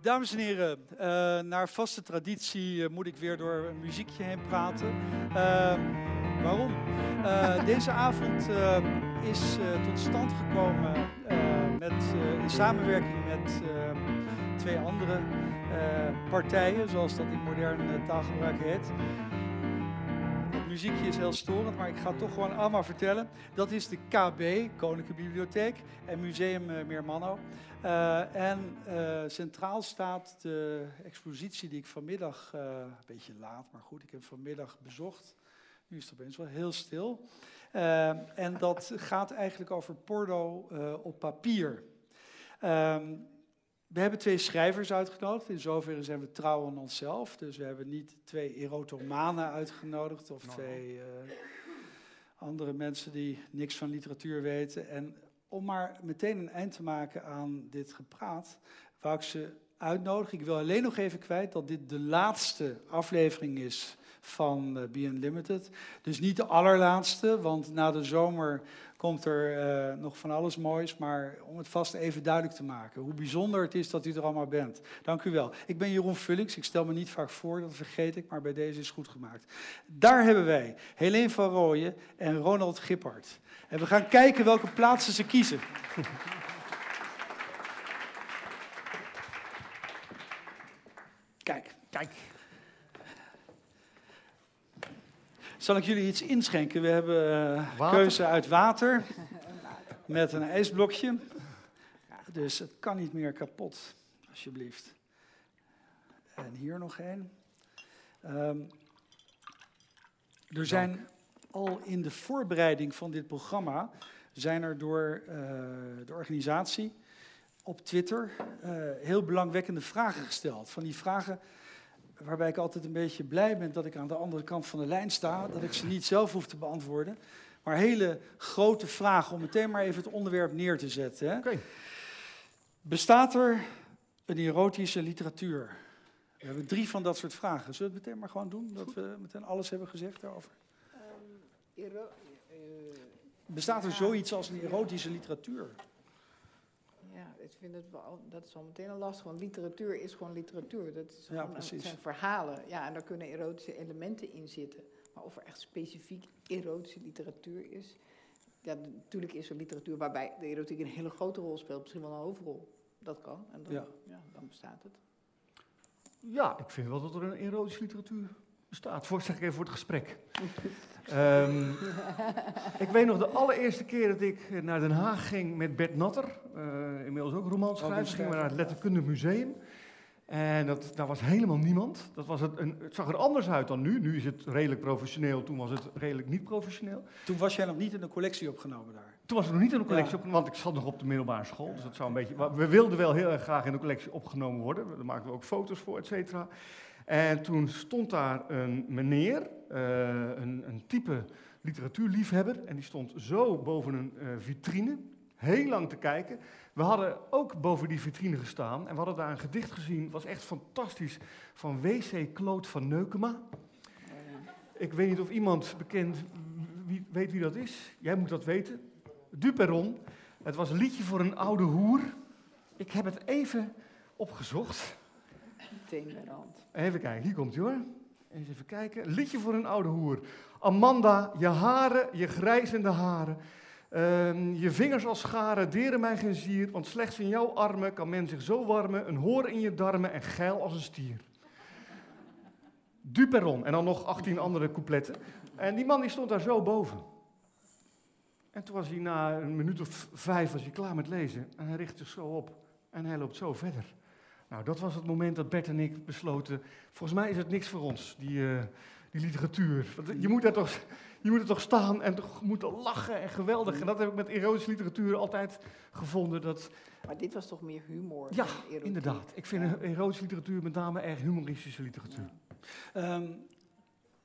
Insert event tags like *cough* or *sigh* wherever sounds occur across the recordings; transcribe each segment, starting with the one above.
Dames en heren, uh, naar vaste traditie uh, moet ik weer door een muziekje heen praten. Uh, waarom? deze *laughs* avond is tot stand gekomen met, in samenwerking met twee andere partijen, zoals dat in moderne taalgebruik heet muziekje is heel storend, maar ik ga het toch gewoon allemaal vertellen. Dat is de KB, Koninklijke Bibliotheek, en Museum uh, Meermanno. Uh, en uh, centraal staat de expositie die ik vanmiddag, een beetje laat, maar goed, ik heb vanmiddag bezocht. Nu is het opeens wel heel stil. en dat gaat eigenlijk over porno op papier. Ehm, we hebben twee schrijvers uitgenodigd. In zoverre zijn we trouw aan onszelf. Dus we hebben niet twee erotomanen uitgenodigd of nou. twee uh, andere mensen die niks van literatuur weten. En om maar meteen een eind te maken aan dit gepraat, wou ik ze uitnodigen. Ik wil alleen nog even kwijt dat dit de laatste aflevering is van uh, Be Unlimited. Dus niet de allerlaatste, want na de zomer komt er uh, nog van alles moois. Maar om het vast even duidelijk te maken, hoe bijzonder het is dat u er allemaal bent. Dank u wel. Ik ben Jeroen Vullings, ik stel me niet vaak voor, dat vergeet ik, maar bij deze is goed gemaakt. Daar hebben wij Helene van Rooyen en Ronald Gippard. En we gaan kijken welke plaatsen ze kiezen. Kijk, kijk. Zal ik jullie iets inschenken? We hebben uh, keuze uit *laughs* water met een ijsblokje. Dus het kan niet meer kapot, alsjeblieft. En hier nog één. Um, er zijn al in de voorbereiding van dit programma zijn er door uh, de organisatie op Twitter uh, heel belangwekkende vragen gesteld. Van die vragen waarbij ik altijd een beetje blij ben dat ik aan de andere kant van de lijn sta, dat ik ze niet zelf hoef te beantwoorden, maar hele grote vragen om meteen maar even het onderwerp neer te zetten. Hè. Bestaat er een erotische literatuur? We hebben drie van dat soort vragen. Zullen we het meteen maar gewoon doen, dat we meteen alles hebben gezegd daarover? Um, Bestaat er zoiets als een erotische literatuur? Ik vind het wel, dat is al meteen een last. Want literatuur is gewoon literatuur. Dat, is ja, precies. zijn verhalen. Ja, en daar kunnen erotische elementen in zitten. Maar of er echt specifiek erotische literatuur is. Ja, natuurlijk is er literatuur waarbij de erotiek een hele grote rol speelt. Misschien wel een hoofdrol. Dat kan. En dan, ja. ja dan bestaat het. Ja, ik vind wel dat er een erotische literatuur bestaat. Voor, zeg ik even voor het gesprek. um, ik weet nog de allereerste keer dat ik naar Den Haag ging met Bert Natter, uh, inmiddels ook romanschrijver, gingen we naar het Letterkundig Museum. En dat, daar was helemaal niemand. Dat was het, een, het zag er anders uit dan nu. Nu is het redelijk professioneel, toen was het redelijk niet professioneel. Toen was jij nog niet in de collectie opgenomen daar? Toen was ik nog niet in de collectie opgenomen, want ik zat nog op de middelbare school. Dus dat zou een beetje, we wilden wel heel erg graag in de collectie opgenomen worden. Daar maakten we ook foto's voor, et cetera. En toen stond daar een meneer, uh, een, een, type literatuurliefhebber, en die stond zo boven een uh, vitrine, heel lang te kijken. We hadden ook boven die vitrine gestaan en we hadden daar een gedicht gezien, was echt fantastisch, van W.C. Kloot van Neukema. Ik weet niet of iemand bekend wie, weet wie dat is. Jij moet dat weten. Duperon. Het was een liedje voor een oude hoer. Ik heb het even opgezocht Even kijken, hier komt hij hoor. Eens even kijken. Liedje voor een oude hoer. Amanda, je haren, je grijzende haren. Uh, je vingers als scharen deren mij geen zier, want slechts in jouw armen kan men zich zo warmen, een hoor in je darmen en geil als een stier. Duperon, en dan nog 18 andere coupletten. En die man die stond daar zo boven. En toen was hij na een minuut of vijf was hij klaar met lezen. En hij richtte zich zo op. En hij loopt zo verder. Nou, dat was het moment dat Bert en ik besloten, volgens mij is het niks voor ons, die, uh, die literatuur. Je moet, er toch, je moet er toch staan en toch moeten lachen en geweldig. En dat heb ik met erotische literatuur altijd gevonden. Dat... Maar dit was toch meer humor? Ja, inderdaad. Ik vind erotische literatuur met name erg humoristische literatuur. Ja. Um,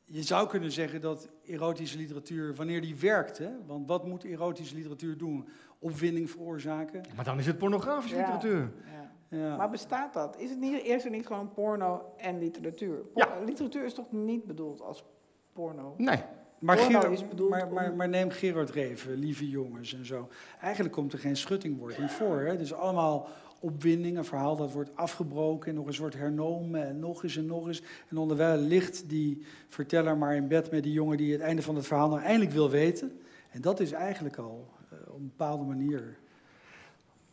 je zou kunnen zeggen dat erotische literatuur, wanneer die werkt, hè, want wat moet erotische literatuur doen? Opwinding veroorzaken. Maar dan is het pornografische literatuur. Ja. Ja. Maar bestaat dat? Is het niet, eerst en niet gewoon porno en literatuur? ja. Literatuur is toch niet bedoeld als porno? Nee, Maar, Gerard, maar, maar, maar, neem Gerard Reven, Lieve Jongens en zo. Eigenlijk komt er geen schuttingwoord voor. Hè? Het is allemaal opwinding, een verhaal dat wordt afgebroken en nog eens wordt hernomen en nog eens en nog eens. En onderwijl ligt die verteller maar in bed met die jongen die het einde van het verhaal nou eindelijk wil weten. En dat is eigenlijk al uh, op een bepaalde manier.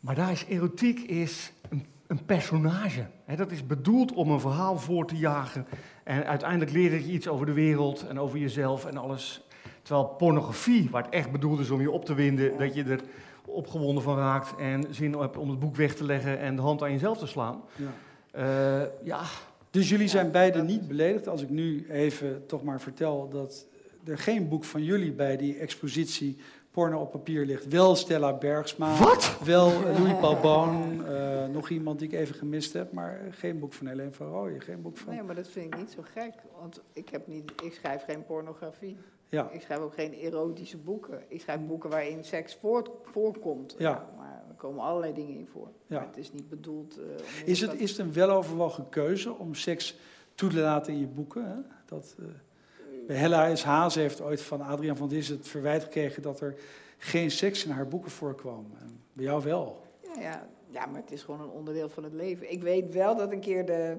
Maar daar is erotiek is een, een personage. dat is bedoeld om een verhaal voor te jagen. En uiteindelijk leer je iets over de wereld en over jezelf en alles. Terwijl pornografie, waar het echt bedoeld is om je op te winden, dat je er opgewonden van raakt en zin hebt om het boek weg te leggen en de hand aan jezelf te slaan. Ja. Uh, ja. Dus jullie zijn beiden niet beledigd als ik nu even toch maar vertel dat er geen boek van jullie bij die expositie porno op papier ligt. Wel Stella Bergsma. Wat? Wel *laughs* Louis Paul Boon. Uh, nog iemand die ik even gemist heb. Maar geen boek van Helene van Rooyen. Geen boek van... Nee, maar dat vind ik niet zo gek. Want ik, heb niet, ik schrijf geen pornografie. Ja. Ik schrijf ook geen erotische boeken. Ik schrijf boeken waarin seks voort, voorkomt. Ja. Maar er komen allerlei dingen in voor. Ja. Maar het is niet bedoeld... Uh, is, het, is het een weloverwogen keuze om seks toe te laten in je boeken? Hè? Dat... Uh... Hella S. Haas heeft ooit van Adriaan van Dis het verwijt gekregen dat er geen seks in haar boeken voorkwam. En bij jou wel. Ja, ja, ja, maar het is gewoon een onderdeel van het leven. Ik weet wel dat een keer de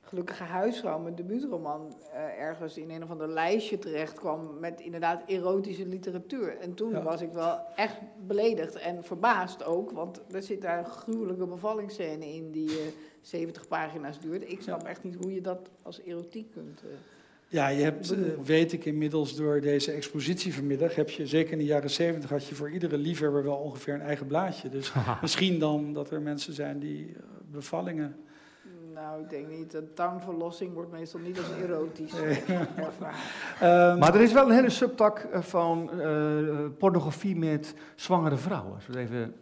gelukkige huisvrouw, mijn debuutroman, uh, ergens in een of ander lijstje terecht kwam met inderdaad erotische literatuur. En toen was ik wel echt beledigd en verbaasd ook, want er zit daar een gruwelijke bevallingsscène in die uh, eh, 70 pagina's duurt. Ik snap echt niet hoe je dat als erotiek kunt. Uh, ja, je hebt, eh, weet ik inmiddels door deze expositie vanmiddag, heb je zeker in de jaren zeventig had je voor iedere liefhebber wel ongeveer een eigen blaadje. Dus *laughs* misschien dan dat er mensen zijn die uh, bevallingen. Nou, ik denk niet. Een tangverlossing wordt meestal niet als erotisch um, *laughs* maar er is wel een hele subtak eh, van pornografie met zwangere vrouwen. Als we even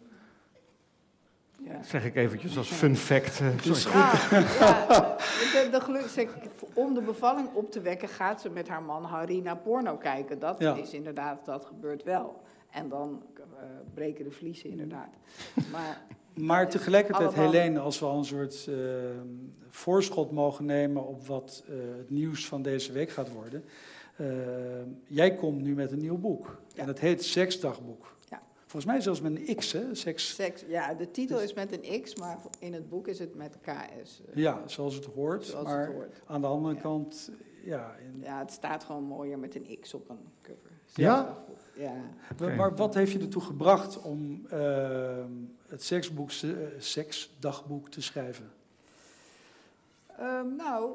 ja. Zeg ik eventjes als fun fact. Uh, dus ja, ja, *laughs* de, de om de bevalling op te wekken gaat ze met haar man Harry naar porno kijken. Dat is inderdaad, dat gebeurt wel. En dan uh, breken de vliezen inderdaad. Maar, maar tegelijkertijd, allemaal... Helene, als we al een soort uh, voorschot mogen nemen op wat het nieuws van deze week gaat worden. jij komt nu met een nieuw boek. En het heet Seksdagboek. Volgens mij zelfs met een X, hè? Seks. Seks ja, de titel is met een X, maar in het boek is het met KS. Eh. Ja, zoals het hoort. Zoals maar het hoort. aan de andere kant, ja. In... Ja, het staat gewoon mooier met een X op een cover. Ja? Ja. Maar wat heeft je ertoe gebracht om uh, het seksboek, uh, seksdagboek te schrijven? Um, nou,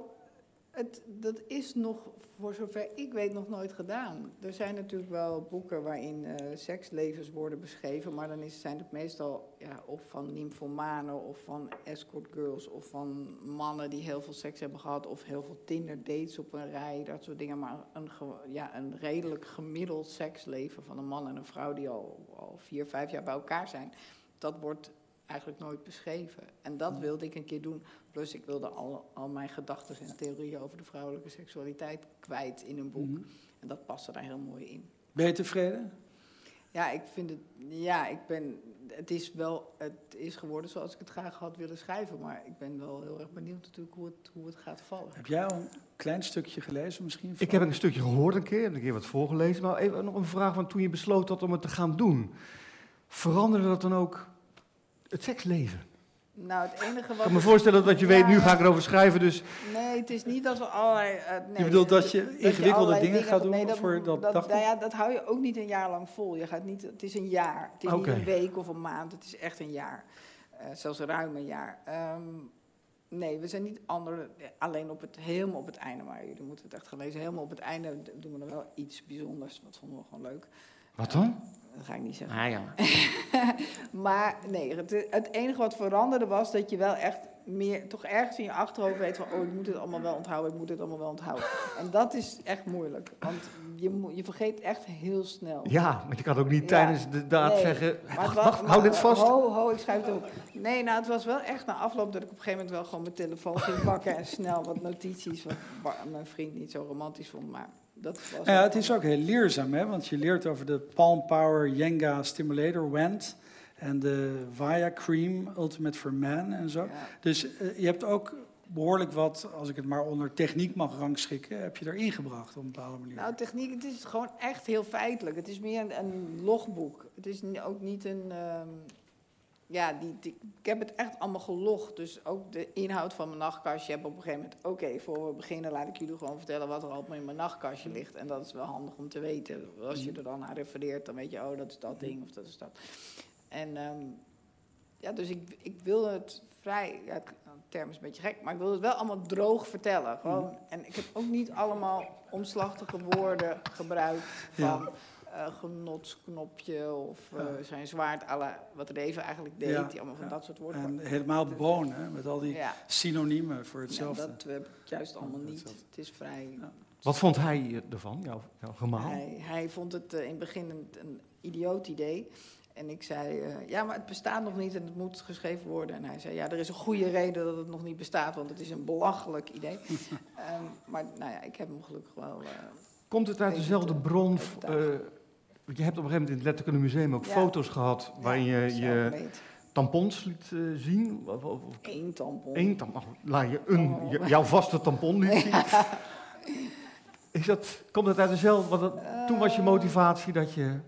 het, dat is nog, voor zover ik weet, nog nooit gedaan. Er zijn natuurlijk wel boeken waarin uh, sekslevens worden beschreven, maar dan zijn het meestal ja, of van nymphomanen of van escort girls of van mannen die heel veel seks hebben gehad of heel veel Tinder dates op een rij, dat soort dingen. Maar een, ja, een redelijk gemiddeld seksleven van een man en een vrouw die al, al vier, vijf jaar bij elkaar zijn, dat wordt eigenlijk nooit beschreven. En dat wilde ik een keer doen. Plus ik wilde al, al mijn gedachten en theorieën over de vrouwelijke seksualiteit kwijt in een boek. Mhm. En dat paste daar heel mooi in. Ben je tevreden? Ja, ik vind het. Ja, ik ben. Het is wel. Het is geworden zoals ik het graag had willen schrijven. Maar ik ben wel heel erg benieuwd natuurlijk hoe het, hoe het gaat vallen. Heb jij al een klein stukje gelezen misschien? Ik heb een stukje gehoord een keer. Heb een keer wat voorgelezen. Maar even nog een vraag van toen je besloot dat om het te gaan doen. Veranderde dat dan ook het seksleven? Nou, het enige wat... Ik kan me voorstellen dat je weet, nu ga ik erover schrijven, dus... Nee, het is niet dat we allerlei... Uh, nee, je bedoelt dat je ingewikkelde dingen, gaat doen nee, dat, voor dat, dat Nou ja, dat hou je ook niet een jaar lang vol. Je gaat niet, het is een jaar. Het is niet een week of een maand, het is echt een jaar. Uh, zelfs ruim een jaar. Um, nee, we zijn niet andere, alleen op het, helemaal op het einde, maar jullie moeten het echt gelezen. Helemaal op het einde doen we er wel iets bijzonders, wat vonden we gewoon leuk. Wat dan? Dat ga ik niet zeggen. Ah, ja. *laughs* maar nee, het, het, enige wat veranderde was dat je wel echt meer, toch ergens in je achterhoofd weet van, oh, ik moet het allemaal wel onthouden, ik moet het allemaal wel onthouden. En dat is echt moeilijk, want je, je vergeet echt heel snel. Ja, maar je kan ook niet tijdens de daad zeggen, wacht, wacht, hou dit vast. Ho, ho, ik schrijf het op. Nee, nou, het was wel echt na afloop dat ik op een gegeven moment wel gewoon mijn telefoon ging pakken en snel wat notities, wat mijn vriend niet zo romantisch vond, maar dat was ja, het is ook heel leerzaam, hè? want je leert over de Palm Power Yenga Stimulator WAND en de Via Cream Ultimate for Man en zo. Dus uh, je hebt ook behoorlijk wat, als ik het maar onder techniek mag rangschikken, heb je erin gebracht op een bepaalde manier. Nou, techniek, het is gewoon echt heel feitelijk. Het is meer een, een logboek. Het is ook niet een. Ehm, ja, die, ik heb het echt allemaal gelogd. Dus ook de inhoud van mijn nachtkastje heb op een gegeven moment... oké, voor we beginnen laat ik jullie gewoon vertellen wat er allemaal in mijn nachtkastje ligt. En dat is wel handig om te weten. Als je er dan naar refereert, dan weet je, oh, dat is dat ding of dat is dat. En ehm, ja, dus ik, ik wil het vrij... Ja, het term is een beetje gek, maar ik wil het wel allemaal droog vertellen. Gewoon, en ik heb ook niet allemaal omslachtige woorden gebruikt van uh, genotsknopje of uh, zijn zwaard, alle, wat Reven eigenlijk deed, die allemaal van dat soort woorden. En helemaal bonen, met al die synoniemen voor hetzelfde. Ja, dat heb ik juist allemaal niet. Het is vrij... Wat vond hij ervan, jouw, jouw gemaal? Hij, hij vond het uh, in het begin een, een, idioot idee. En ik zei, ja, maar het bestaat nog niet en het moet geschreven worden. En hij zei, ja, er is een goede reden dat het nog niet bestaat, want het is een belachelijk idee. um, *laughs* maar nou ja, ik heb hem gelukkig wel... Komt het uit dezelfde bron je hebt op een gegeven moment in het Letterkunde Museum ook foto's gehad waarin je je tampons liet uh, zien. Eén tampon. Eén tampon. Laat je een, oh. jouw vaste tampon liet *laughs* zien. Is dat, komt het uit dezelfde? Want toen was je eh. motivatie dat je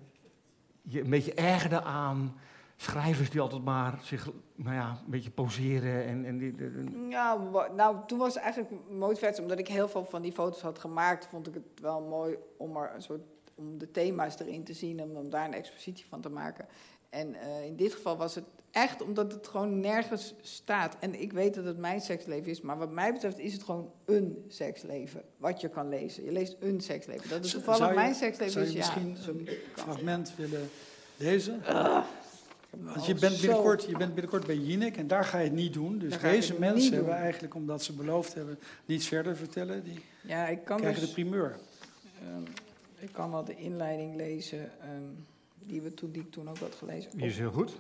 je een beetje ergerde aan schrijvers die altijd maar zich nou ja, een beetje poseren. En, en die, Ja, nou, toen was eigenlijk motivatie, omdat ik heel veel van die foto's had gemaakt, vond ik het wel mooi om er een soort om de thema's erin te zien en om daar een expositie van te maken. En uh, in dit geval was het echt omdat het gewoon nergens staat. En ik weet dat het mijn seksleven is, maar wat mij betreft is het gewoon een seksleven wat je kan lezen. Je leest een seksleven. Dat is toevallig je, mijn seksleven. Zou je is, misschien ja, een fragment willen lezen? Uh, Want je bent, binnenkort, je bent binnenkort bij Jinek en daar ga je het niet doen. Dus deze mensen hebben eigenlijk, omdat ze beloofd hebben, niets verder vertellen. Die ja, ik kan krijgen dus, de primeur. Um, ik kan wel de inleiding lezen um, die, we toen, die ik toen ook had gelezen. Die is heel goed.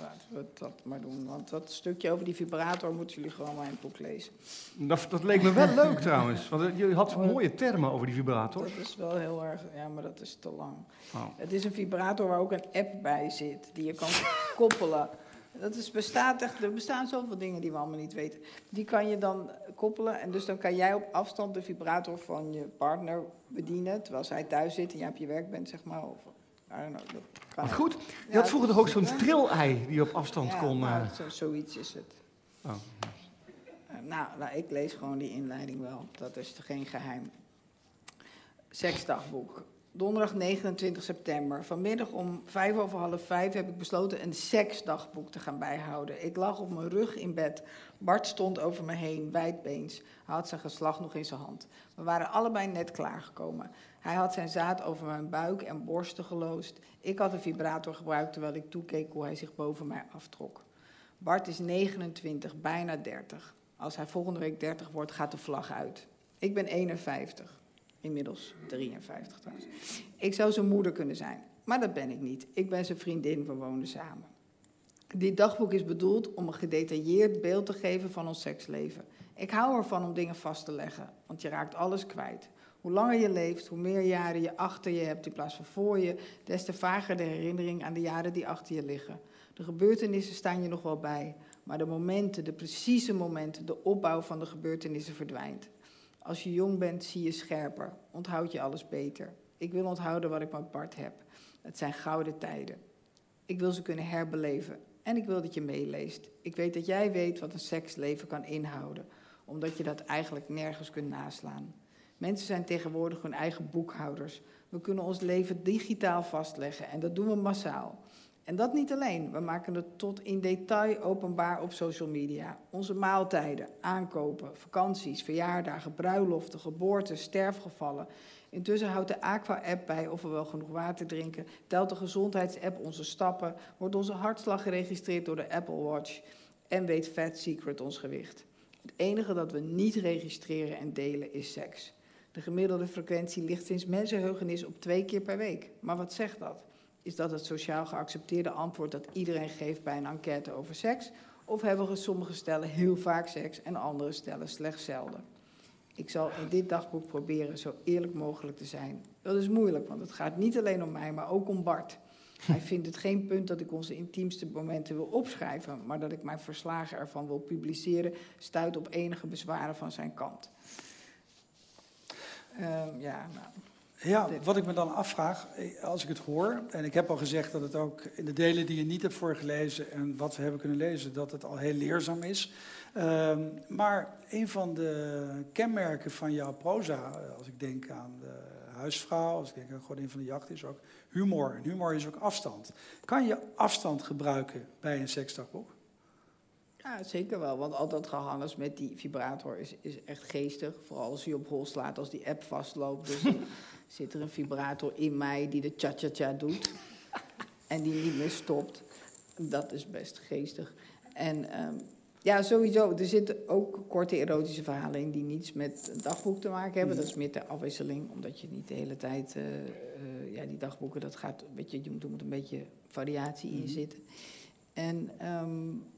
Laten we dat maar doen. Want dat stukje over die vibrator moeten jullie gewoon maar in het boek lezen. Dat, dat leek me wel *laughs* leuk trouwens. Want je had mooie termen over die vibrator. Dat is wel heel erg... Ja, maar dat is te lang. Oh. Het is een vibrator waar ook een app bij zit. Die je kan *laughs* koppelen. Dat is, bestaat echt, er bestaan zoveel dingen die we allemaal niet weten. Die kan je dan koppelen en dus dan kan jij op afstand de vibrator van je partner bedienen... terwijl zij thuis zit en jij op je werk bent, zeg maar. Of, know, goed, je had vroeger toch ook zo'n trillei die je op afstand ja, kon... Nou, uh... zoiets is het. Oh. Uh, nou, nou, ik lees gewoon die inleiding wel. Dat is geen geheim. Seksdagboek. Donderdag 29 september. Vanmiddag om vijf over half vijf heb ik besloten een seksdagboek te gaan bijhouden. Ik lag op mijn rug in bed. Bart stond over me heen, wijdbeens. Hij had zijn geslag nog in zijn hand. We waren allebei net klaargekomen. Hij had zijn zaad over mijn buik en borsten geloosd. Ik had een vibrator gebruikt terwijl ik toekeek hoe hij zich boven mij aftrok. Bart is 29, bijna 30. Als hij volgende week 30 wordt, gaat de vlag uit. Ik ben 51. Inmiddels 53 trouwens. Ik zou zijn moeder kunnen zijn, maar dat ben ik niet. Ik ben zijn vriendin, we wonen samen. Dit dagboek is bedoeld om een gedetailleerd beeld te geven van ons seksleven. Ik hou ervan om dingen vast te leggen, want je raakt alles kwijt. Hoe langer je leeft, hoe meer jaren je achter je hebt in plaats van voor je, des te vager de herinnering aan de jaren die achter je liggen. De gebeurtenissen staan je nog wel bij, maar de momenten, de precieze momenten, de opbouw van de gebeurtenissen verdwijnt. Als je jong bent, zie je scherper, onthoud je alles beter. Ik wil onthouden wat ik met Bart heb. Het zijn gouden tijden. Ik wil ze kunnen herbeleven en ik wil dat je meeleest. Ik weet dat jij weet wat een seksleven kan inhouden, omdat je dat eigenlijk nergens kunt naslaan. Mensen zijn tegenwoordig hun eigen boekhouders. We kunnen ons leven digitaal vastleggen en dat doen we massaal. En dat niet alleen. We maken het tot in detail openbaar op social media. Onze maaltijden, aankopen, vakanties, verjaardagen, bruiloften, geboorten, sterfgevallen. Intussen houdt de Aqua-app bij of we wel genoeg water drinken. Telt de gezondheidsapp onze stappen. Wordt onze hartslag geregistreerd door de Apple Watch. En weet Fat Secret ons gewicht. Het enige dat we niet registreren en delen is seks. De gemiddelde frequentie ligt sinds mensenheugenis op twee keer per week. Maar wat zegt dat? Is dat het sociaal geaccepteerde antwoord dat iedereen geeft bij een enquête over seks? Of hebben sommige stellen heel vaak seks en andere stellen slechts zelden? Ik zal in dit dagboek proberen zo eerlijk mogelijk te zijn. Dat is moeilijk, want het gaat niet alleen om mij, maar ook om Bart. *laughs* Hij vindt het geen punt dat ik onze intiemste momenten wil opschrijven, maar dat ik mijn verslagen ervan wil publiceren, stuit op enige bezwaren van zijn kant. Um, ja, nou. Ja, wat ik me dan afvraag, eh, als ik het hoor, en ik heb al gezegd dat het ook in de delen die je niet hebt voorgelezen en wat we hebben kunnen lezen, dat het al heel leerzaam is. Ehm, maar een van de kenmerken van jouw proza, eh, als ik denk aan de huisvrouw, als ik denk aan Godin van de Jacht, is ook humor. En humor is ook afstand. Kan je afstand gebruiken bij een seksdagboek? Ja, zeker wel. Want al dat met die vibrator is, is echt geestig. Vooral als je op hol slaat, als die app vastloopt. Dus *laughs* zit er een vibrator in mij die de cha-cha-cha doet. *laughs* en die niet meer stopt. Dat is best geestig. En ehm, ja, sowieso. Er zitten ook korte erotische verhalen in die niets met een dagboek te maken hebben. Mhm. Dat is meer ter afwisseling, omdat je niet de hele tijd... Uh, uh, ja, die dagboeken, dat gaat een beetje... Je moet, er moet een beetje variatie in mhm. zitten. En... Um,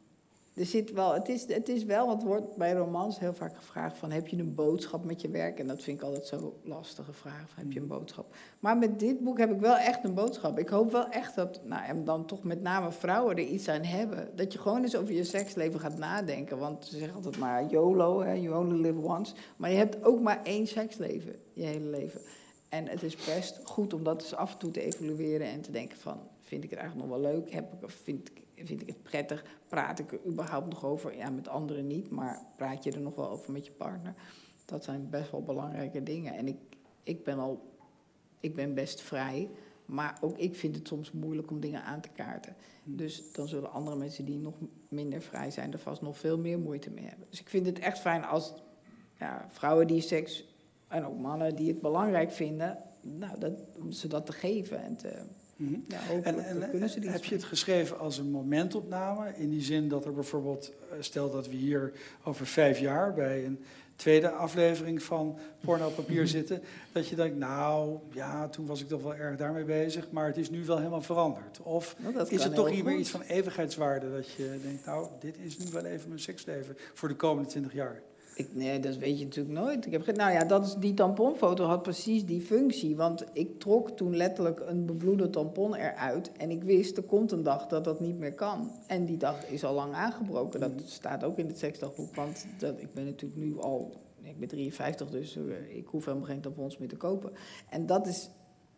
er zit wel, het, is, het is wel, want wordt bij romans heel vaak gevraagd van heb je een boodschap met je werk? En dat vind ik altijd zo'n lastige vraag, heb je een mm. boodschap? Maar met dit boek heb ik wel echt een boodschap. Ik hoop wel echt dat, nou en dan toch met name vrouwen er iets aan hebben. Dat je gewoon eens over je seksleven gaat nadenken. Want ze zeggen altijd maar YOLO, hè, you only live once. Maar je hebt ook maar één seksleven, je hele leven. En het is best goed om dat eens af en toe te evalueren en te denken van, vind ik het eigenlijk nog wel leuk? Heb ik, vind ik vind ik het prettig. Praat ik er überhaupt nog over? Ja, met anderen niet, maar praat je er nog wel over met je partner? Dat zijn best wel belangrijke dingen. En ik, ik ben al, ik ben best vrij, maar ook ik vind het soms moeilijk om dingen aan te kaarten. Hmm. Dus dan zullen andere mensen die nog minder vrij zijn er vast nog veel meer moeite mee hebben. Dus ik vind het echt fijn als ja, vrouwen die seks, en ook mannen die het belangrijk vinden, nou, dat, om ze dat te geven en te, Mhm. Ja, en, en heb je het geschreven als een momentopname? In die zin dat er bijvoorbeeld, eh, stel dat we hier over vijf jaar bij een tweede aflevering van Porno Papier mhm. zitten, dat je denkt, nou ja, toen was ik toch wel erg daarmee bezig, maar het is nu wel helemaal veranderd. Of nou, is het toch hier weer iets van eeuwigheidswaarde, dat je denkt, nou, dit is nu wel even mijn seksleven voor de komende twintig jaar? Ik, nee, dat weet je natuurlijk nooit. Ik heb, nou ja, dat is, die tamponfoto had precies die functie. Want ik trok toen letterlijk een bebloede tampon eruit. En ik wist, er komt een dag dat dat niet meer kan. En die dag is al lang aangebroken. Dat staat ook in het seksdagboek. Want dat, ik ben natuurlijk nu al... Ik ben 53, dus eh, ik hoef helemaal geen tampons meer te kopen. En dat is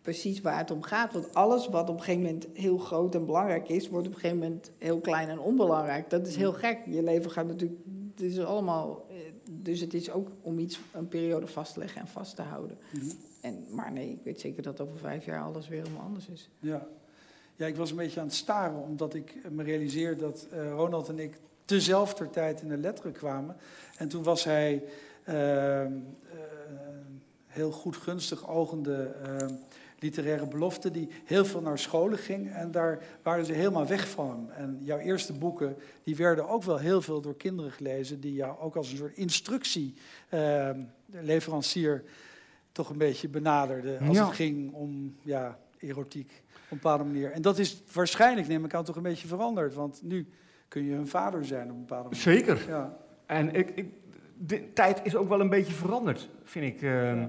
precies waar het om gaat. Want alles wat op een gegeven moment heel groot en belangrijk is... wordt op een gegeven moment heel klein en onbelangrijk. Dat is heel gek. Je leven gaat natuurlijk... Het is allemaal dus het is ook om iets, een periode vast te leggen en vast te houden. Mhm. en, maar nee, ik weet zeker dat over vijf jaar alles weer helemaal anders is. Ja. ja, ik was een beetje aan het staren, omdat ik me realiseer dat uh, Ronald en ik tezelfde tijd in de letteren kwamen. En toen was hij uh, uh, heel goed gunstig ogende ehm, literaire belofte die heel veel naar scholen ging en daar waren ze helemaal weg van hem. En jouw eerste boeken die werden ook wel heel veel door kinderen gelezen die jou ook als een soort instructieleverancier ehm, uh, toch een beetje benaderde als het ging om ja, erotiek op een bepaalde manier. En dat is waarschijnlijk, neem ik aan, toch een beetje veranderd, want nu kun je hun vader zijn op een bepaalde manier. Zeker. Ja. En ik, ik, de tijd is ook wel een beetje veranderd, vind ik. Uh,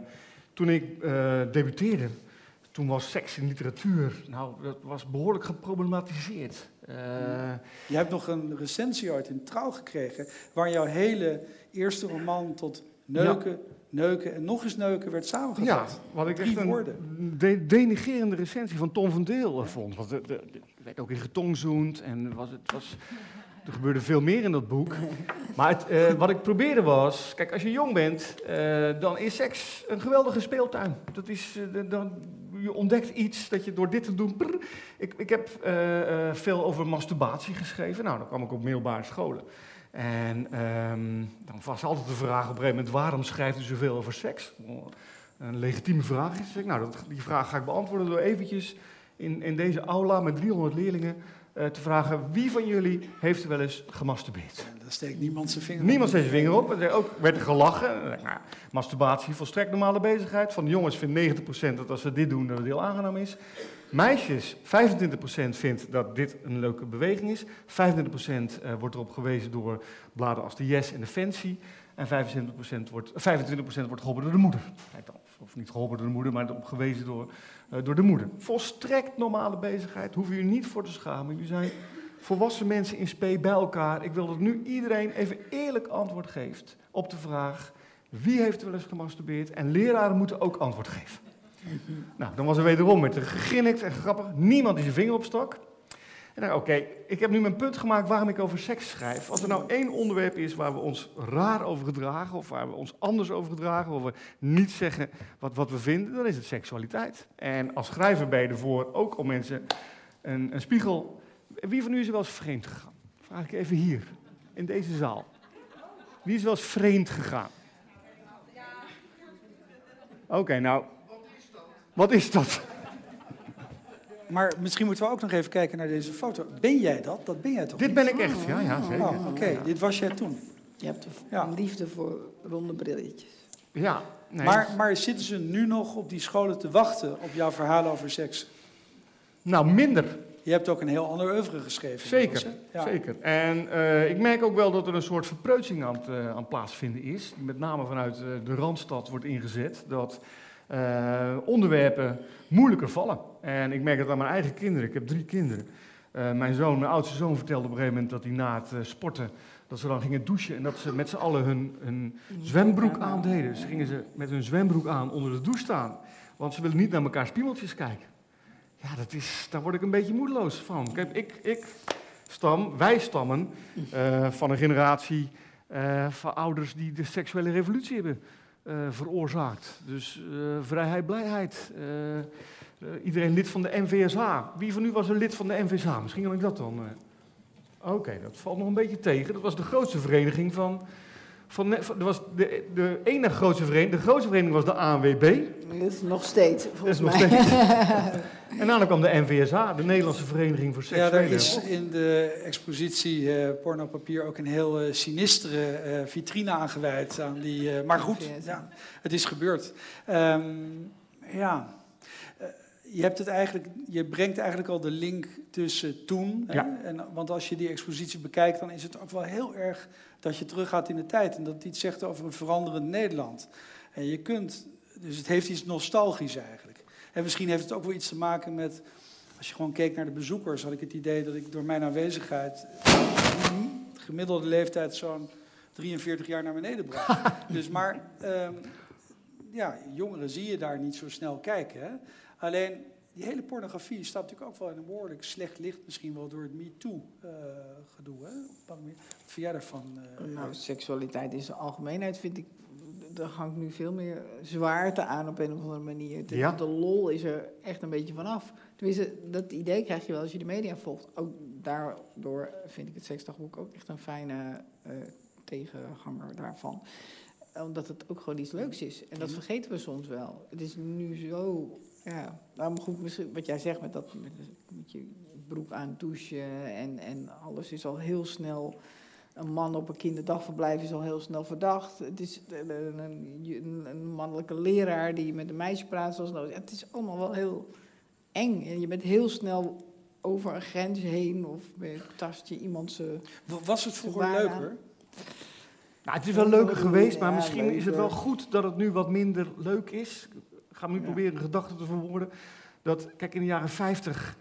Toen ik uh, debuteerde, toen was seks in literatuur, nou, dat was behoorlijk geproblematiseerd. Uh, je hebt nog een recensie uit in Trouw gekregen, waar jouw hele eerste roman tot neuken, neuken en nog eens neuken werd samengevat. Ja, wat ik echt een de denigerende recensie van Tom van Deel vond. Want er werd ook in getongzoend en was, het was... Er gebeurde veel meer in dat boek. Maar het, uh, wat ik probeerde was, kijk, als je jong bent, uh, dan is seks een geweldige speeltuin. Dat is, uh, dan, je ontdekt iets dat je door dit te doen. Ik, ik heb veel over masturbatie geschreven. Nou, dan kwam ik op middelbare scholen. En um, dan was altijd de vraag op een gegeven moment: waarom schrijft u zoveel over seks? Een legitieme vraag is. Nou, dat, die vraag ga ik beantwoorden door eventjes in, in deze aula met 300 leerlingen uh, te vragen wie van jullie heeft er wel eens gemasturbeerd. Ja, daar steekt niemand zijn vinger op. Niemand steekt zijn vinger op. Er ook werd er gelachen. Nou, masturbatie, volstrekt normale bezigheid. Van de jongens vindt 90% dat als ze dit doen, dat het heel aangenaam is. Meisjes, 25% vindt dat dit een leuke beweging is. 25% uh, eh, wordt erop gewezen door bladen als de Yes en de Fancy. En 25% wordt, 25% wordt geholpen door de moeder. Of niet geholpen door de moeder, maar op gewezen door, door de moeder. Volstrekt normale bezigheid, hoef je niet voor te schamen. Jullie zijn volwassen mensen in spe bij elkaar. Ik wil dat nu iedereen even eerlijk antwoord geeft op de vraag: wie heeft wel eens gemasturbeerd? En leraren moeten ook antwoord geven. Nou, dan was er wederom met de geginnikt en grappig. Niemand die zijn vinger opstak. En oké, ik heb nu mijn punt gemaakt waarom ik over seks schrijf. Als er nou één onderwerp is waar we ons raar over gedragen, of waar we ons anders over gedragen, of we niet zeggen wat, wat we vinden, dan is het seksualiteit. En als schrijver ben je ervoor ook om mensen een, een spiegel. Wie van u is er wel eens vreemd gegaan? Vraag ik even hier, in deze zaal. Wie is wel eens vreemd gegaan? Oké, nou, wat is dat? Maar misschien moeten we ook nog even kijken naar deze foto. Ben jij dat? Dat ben jij toch? Dit ben ik echt, ja, ja zeker. Oh, Oké, dit was jij toen. Je hebt een liefde voor ronde brilletjes. Ja. Nee. Maar, maar zitten ze nu nog op die scholen te wachten op jouw verhalen over seks? Nou, minder. Je hebt ook een heel ander oeuvre geschreven. Zeker, ja. zeker. En uh, ik merk ook wel dat er een soort verpreutsing aan het, uh, aan plaatsvinden is. Met name vanuit uh, de Randstad wordt ingezet. Dat uh, onderwerpen moeilijker vallen. En ik merk het aan mijn eigen kinderen. Ik heb drie kinderen. Uh, mijn zoon, mijn oudste zoon vertelde op een gegeven moment dat hij na het uh, sporten, dat ze dan gingen douchen en dat ze met z'n allen hun, hun zwembroek aandeden. Dus gingen ze met hun zwembroek aan onder de douche staan. Want ze willen niet naar elkaar spiegeltjes kijken. Ja, dat is, daar word ik een beetje moedeloos van. Kijk, ik, ik stam, wij stammen van een generatie van ouders die de seksuele revolutie hebben uh, veroorzaakt. Dus uh, vrijheid, blijheid. Uh, iedereen lid van de NVSH. Wie van u was een lid van de NVSH? Misschien kan ik dat dan. Oké, dat valt nog een beetje tegen. Dat was de grootste vereniging van. Van dat was de, de enige grootste vereniging. De grootste vereniging was de ANWB. Dat is nog steeds, volgens dat is nog mij. Steeds. *laughs* En daarna kwam de NVSA, de Nederlandse Vereniging voor Seksuele... Ja, daar is in de expositie uh, Pornopapier ook een heel uh, sinistere uh, vitrine aangeweid. Aan die, maar goed, ja, het is gebeurd. Um, ja, je, hebt het eigenlijk, je brengt eigenlijk al de link tussen toen. Ja. En, want als je die expositie bekijkt, dan is het ook wel heel erg dat je teruggaat in de tijd. En dat het iets zegt over een veranderend Nederland. En je kunt, dus het heeft iets nostalgisch eigenlijk. En misschien heeft het ook wel iets te maken met, als je gewoon keek naar de bezoekers, had ik het idee dat ik door mijn aanwezigheid de gemiddelde leeftijd zo'n 43 jaar naar beneden bracht. *laughs* dus maar, um, ja, jongeren zie je daar niet zo snel kijken. Hè? Alleen, die hele pornografie staat natuurlijk ook wel in een behoorlijk slecht licht, misschien wel door het MeToo-gedoe. Uh, Wat vind jij daarvan? Uh, nou, seksualiteit in zijn algemeenheid vind ik er hangt nu veel meer zwaarte aan op een of andere manier. De, ja. de lol is er echt een beetje vanaf. Tenminste, dat idee krijg je wel als je de media volgt. Ook daardoor vind ik het seksdagboek ook echt een fijne uh, tegenhanger daarvan. Omdat het ook gewoon iets leuks is. En dat vergeten we soms wel. Het is nu zo... Ja, nou goed, misschien wat jij zegt met, dat, met, met je broek aan douchen en, en alles is al heel snel een man op een kinderdagverblijf is al heel snel verdacht. Het is een, een, een mannelijke leraar die met een meisje praat zoals nodig. Het is allemaal wel heel eng. En je bent heel snel over een grens heen of tast je iemand ze. Was het vroeger leuker? Nou, het is wel leuker geweest, maar misschien is het wel goed dat het nu wat minder leuk is. Ik ga nu proberen een gedachte te verwoorden. Dat, kijk, in de jaren 50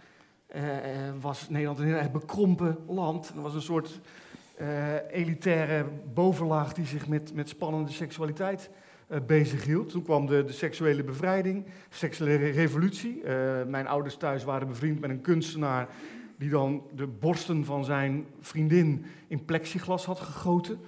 uh, was Nederland een heel erg bekrompen land. Er was een soort uh, elitaire bovenlaag die zich met, met spannende seksualiteit uh, bezighield. Toen kwam de, de seksuele bevrijding, seksuele revolutie. Mijn ouders thuis waren bevriend met een kunstenaar die dan de borsten van zijn vriendin in plexiglas had gegoten.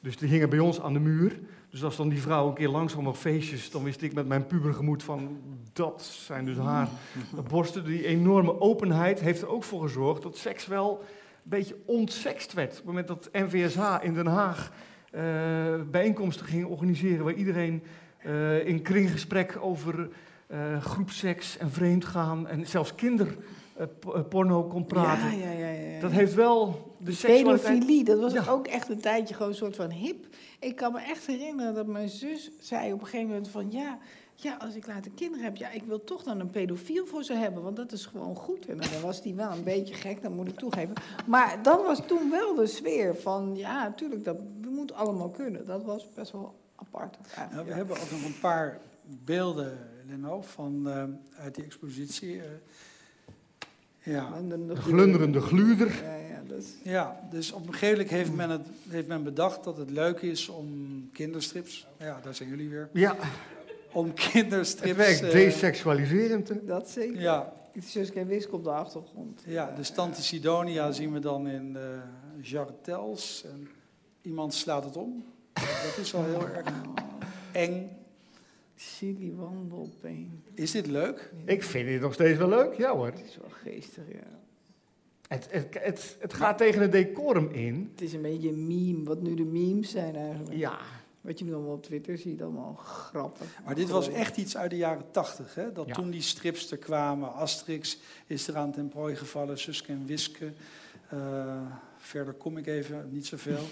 Dus die hingen bij ons aan de muur. Dus als dan die vrouw een keer langzaam op feestjes, dan wist ik met mijn pubergemoed van dat zijn dus haar *laughs* borsten. Die enorme openheid heeft er ook voor gezorgd dat seks wel beetje ontsext werd. Op het moment dat NVSH in Den Haag uh, bijeenkomsten ging organiseren waar iedereen uh, in kringgesprek over uh, groepseks en vreemdgaan en zelfs kinderporno kon praten. Ja, ja, ja, ja, Dat heeft wel de Pedofilie, dat was ja. ook echt een tijdje gewoon een soort van hip. Ik kan me echt herinneren dat mijn zus zei op een gegeven moment van ja, ja, als ik later kinderen heb, ja, ik wil toch dan een pedofiel voor ze hebben, want dat is gewoon goed. En dan was die wel een *laughs* beetje gek, dat moet ik toegeven. Maar dat was toen wel de sfeer van, ja, natuurlijk, dat moet allemaal kunnen. Dat was best wel apart. Nou, we hebben ook nog een paar beelden, Leno, van, uit die expositie. Ja. De glunderende gluurder. Ja, ja, dus. ja, dus op een gegeven moment heeft men, het, heeft men bedacht dat het leuk is om kinderstrips, ja, daar zijn jullie weer. Ja. Om kinderstrips... Het werkt desexualiserend. Dat zeker. Ja. Het is dus geen wisk op de achtergrond. Ja, de Tante Sidonia zien we dan in uh, Jartels. En iemand slaat het om. Dat is wel heel erg eng. Silly wandelpeen. Is dit leuk? Ik vind dit nog steeds wel leuk, ja hoor. Het is wel geestig, ja. Het, het, het, het gaat tegen het decorum in. Het is een beetje een meme, wat nu de memes zijn eigenlijk. Ja. Wat je nu allemaal op Twitter ziet, allemaal grappig. Maar dit was echt iets uit de jaren tachtig, hè? Dat toen die strips er kwamen, Asterix is er aan ten prooi gevallen, Suske en Wiske. Uh, verder kom ik even, niet zoveel.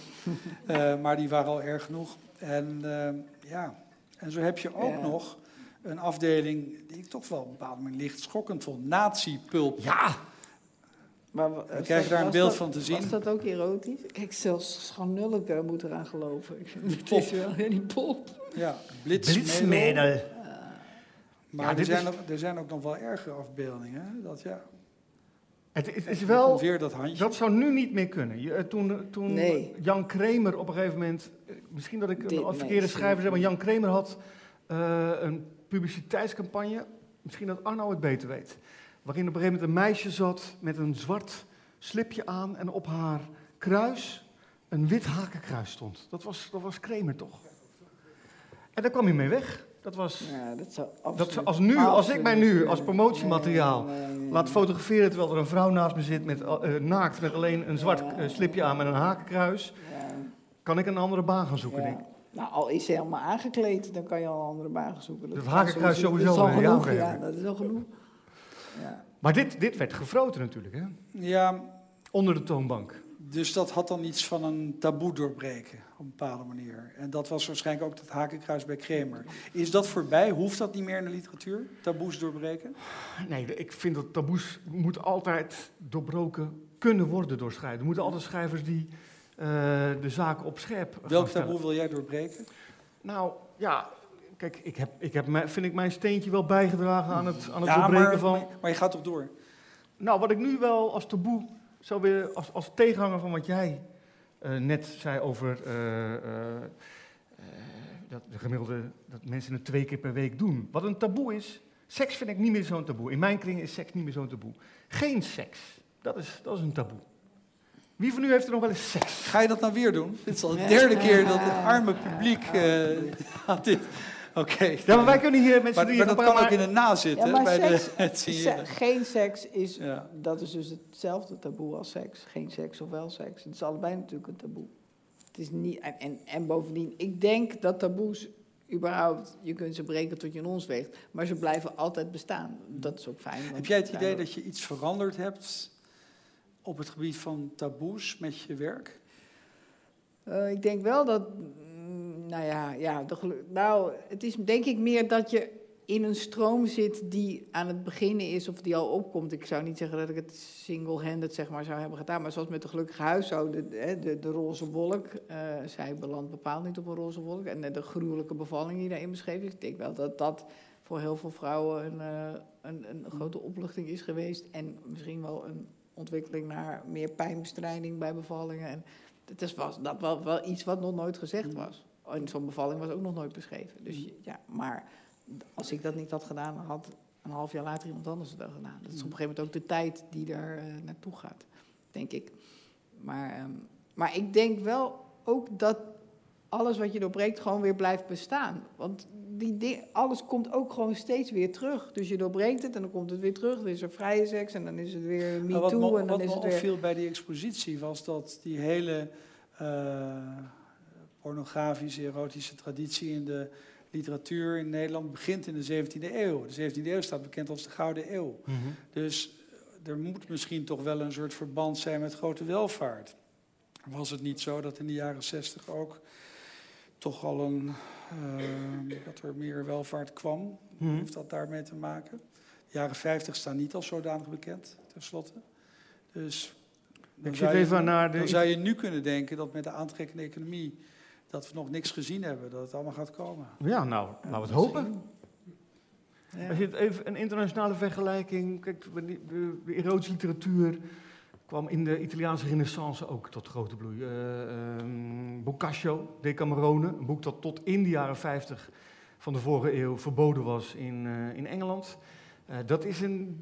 uh, *laughs* maar die waren al erg genoeg. En uh, ja, en zo heb je ook nog een afdeling die ik toch wel op een bepaald moment licht schokkend vond. Nazi-pulp. Ja! Maar, we krijgen daar een beeld van te zien. Was dat ook erotisch? Kijk, zelfs Schanulke moet eraan geloven. *laughs* Het is wel die pop. Ja, blitsmedel. Maar er, zijn ook, er zijn ook nog wel ergere afbeeldingen. Dat, ja. Het, het is wel, weer dat, handje. dat zou nu niet meer kunnen. Je, eh, toen toen Jan Kramer op een gegeven moment, eh, misschien dat ik een verkeerde schrijver zeg, maar Jan Kramer had uh, een publiciteitscampagne, misschien dat Arno het beter weet, waarin op een gegeven moment een meisje zat met een zwart slipje aan en op haar kruis een wit hakenkruis stond. Dat was, dat was Kramer toch? En daar kwam hij mee weg. Dat was. Ja, dat zou dat als, nu, als ik mij nu als promotiemateriaal laat fotograferen terwijl er een vrouw naast me zit met, uh, naakt met alleen een zwart uh, slipje aan met een hakenkruis, kan ik een andere baan gaan zoeken. Denk. Nou, al is ze helemaal aangekleed, dan kan je al een andere baan gaan zoeken. Dat, hakenkruis sowieso. Dat is al genoeg, ja, dat is al genoeg. Maar dit, dit werd gefroten natuurlijk, hè? Ja. Onder de toonbank. Dus dat had dan iets van een taboe doorbreken op een bepaalde manier. En dat was waarschijnlijk ook dat hakenkruis bij Kremer. Is dat voorbij? Hoeft dat niet meer in de literatuur? Taboes doorbreken? Nee, ik vind dat taboes moet altijd doorbroken kunnen worden door schrijvers. Er moeten altijd schrijvers die uh, de zaken op scherp Welk taboe wil jij doorbreken? Nou, ja, kijk, ik heb, ik heb, vind ik mijn steentje wel bijgedragen aan het, aan het doorbreken maar, van... Maar je gaat toch door? Nou, wat ik nu wel als taboe zo weer als, als tegenhanger van wat jij uh, net zei over uh, uh, dat de gemiddelde dat mensen het twee keer per week doen. Wat een taboe is. Seks vind ik niet meer zo'n taboe. In mijn kring is seks niet meer zo'n taboe. Geen seks. Dat is, dat is een taboe. Wie van u heeft er nog wel eens seks? Ga je dat nou weer doen? Dit is al de derde keer dat het arme publiek uh, *laughs* dit Oké. Ja, maar wij kunnen hier met z'n Maar, maar dat kan ook in een nazitten ja, bij seks, de, *laughs* het se geen seks is, dat is dus hetzelfde taboe als seks. Geen seks of wel seks. Het is allebei natuurlijk een taboe. Het is niet, en, en bovendien, ik denk dat taboes überhaupt, je kunt ze breken tot je in ons weegt, maar ze blijven altijd bestaan. Dat is ook fijn. Heb jij het idee dat je iets veranderd hebt op het gebied van taboes met je werk? Uh, ik denk wel dat nou ja, ja de, nou, het is denk ik meer dat je in een stroom zit die aan het beginnen is of die al opkomt. Ik zou niet zeggen dat ik het single-handed zeg maar, zou hebben gedaan, maar zoals met de gelukkige huishouden, de, de, de roze wolk, uh, zij belandt bepaald niet op een roze wolk. En de gruwelijke bevalling die daarin beschreven is, ik denk wel dat dat voor heel veel vrouwen een, uh, een, een grote opluchting is geweest. En misschien wel een ontwikkeling naar meer pijnbestrijding bij bevallingen. En het is, was dat wel, wel iets wat nog nooit gezegd was. En zo'n bevalling was ook nog nooit beschreven. Dus ja, maar als ik dat niet had gedaan, had een half jaar later iemand anders het wel gedaan. Dat is op een gegeven moment ook de tijd die daar uh, naartoe gaat, denk ik. Maar, um, maar ik denk wel ook dat alles wat je doorbreekt gewoon weer blijft bestaan. Want die alles komt ook gewoon steeds weer terug. Dus je doorbreekt het en dan komt het weer terug. Dan is er vrije seks en dan is het weer me too. En dan wat is me het weer... opviel bij die expositie was dat die hele... Uh, pornografische, erotische traditie in de literatuur in Nederland begint in de 17e eeuw. De 17e eeuw staat bekend als de Gouden Eeuw. Mhm. Dus er moet misschien toch wel een soort verband zijn met grote welvaart. Was het niet zo dat in de jaren 60 ook toch al een, uh, dat er meer welvaart kwam? Mm Heeft dat daarmee te maken? De jaren 50 staan niet als zodanig bekend, tenslotte. Dus dan, zou je, naar de... dan zou je nu kunnen denken dat met de aantrekkende economie dat we nog niks gezien hebben, dat het allemaal gaat komen. Ja, nou, laten we het hopen. Als je het even een internationale vergelijking, kijk, de, de, erotische literatuur kwam in de Italiaanse renaissance ook tot grote bloei. Uh, uh, Boccaccio, Decamerone, een boek dat tot in de jaren 50 van de vorige eeuw verboden was in, uh, in Engeland. Uh, dat is een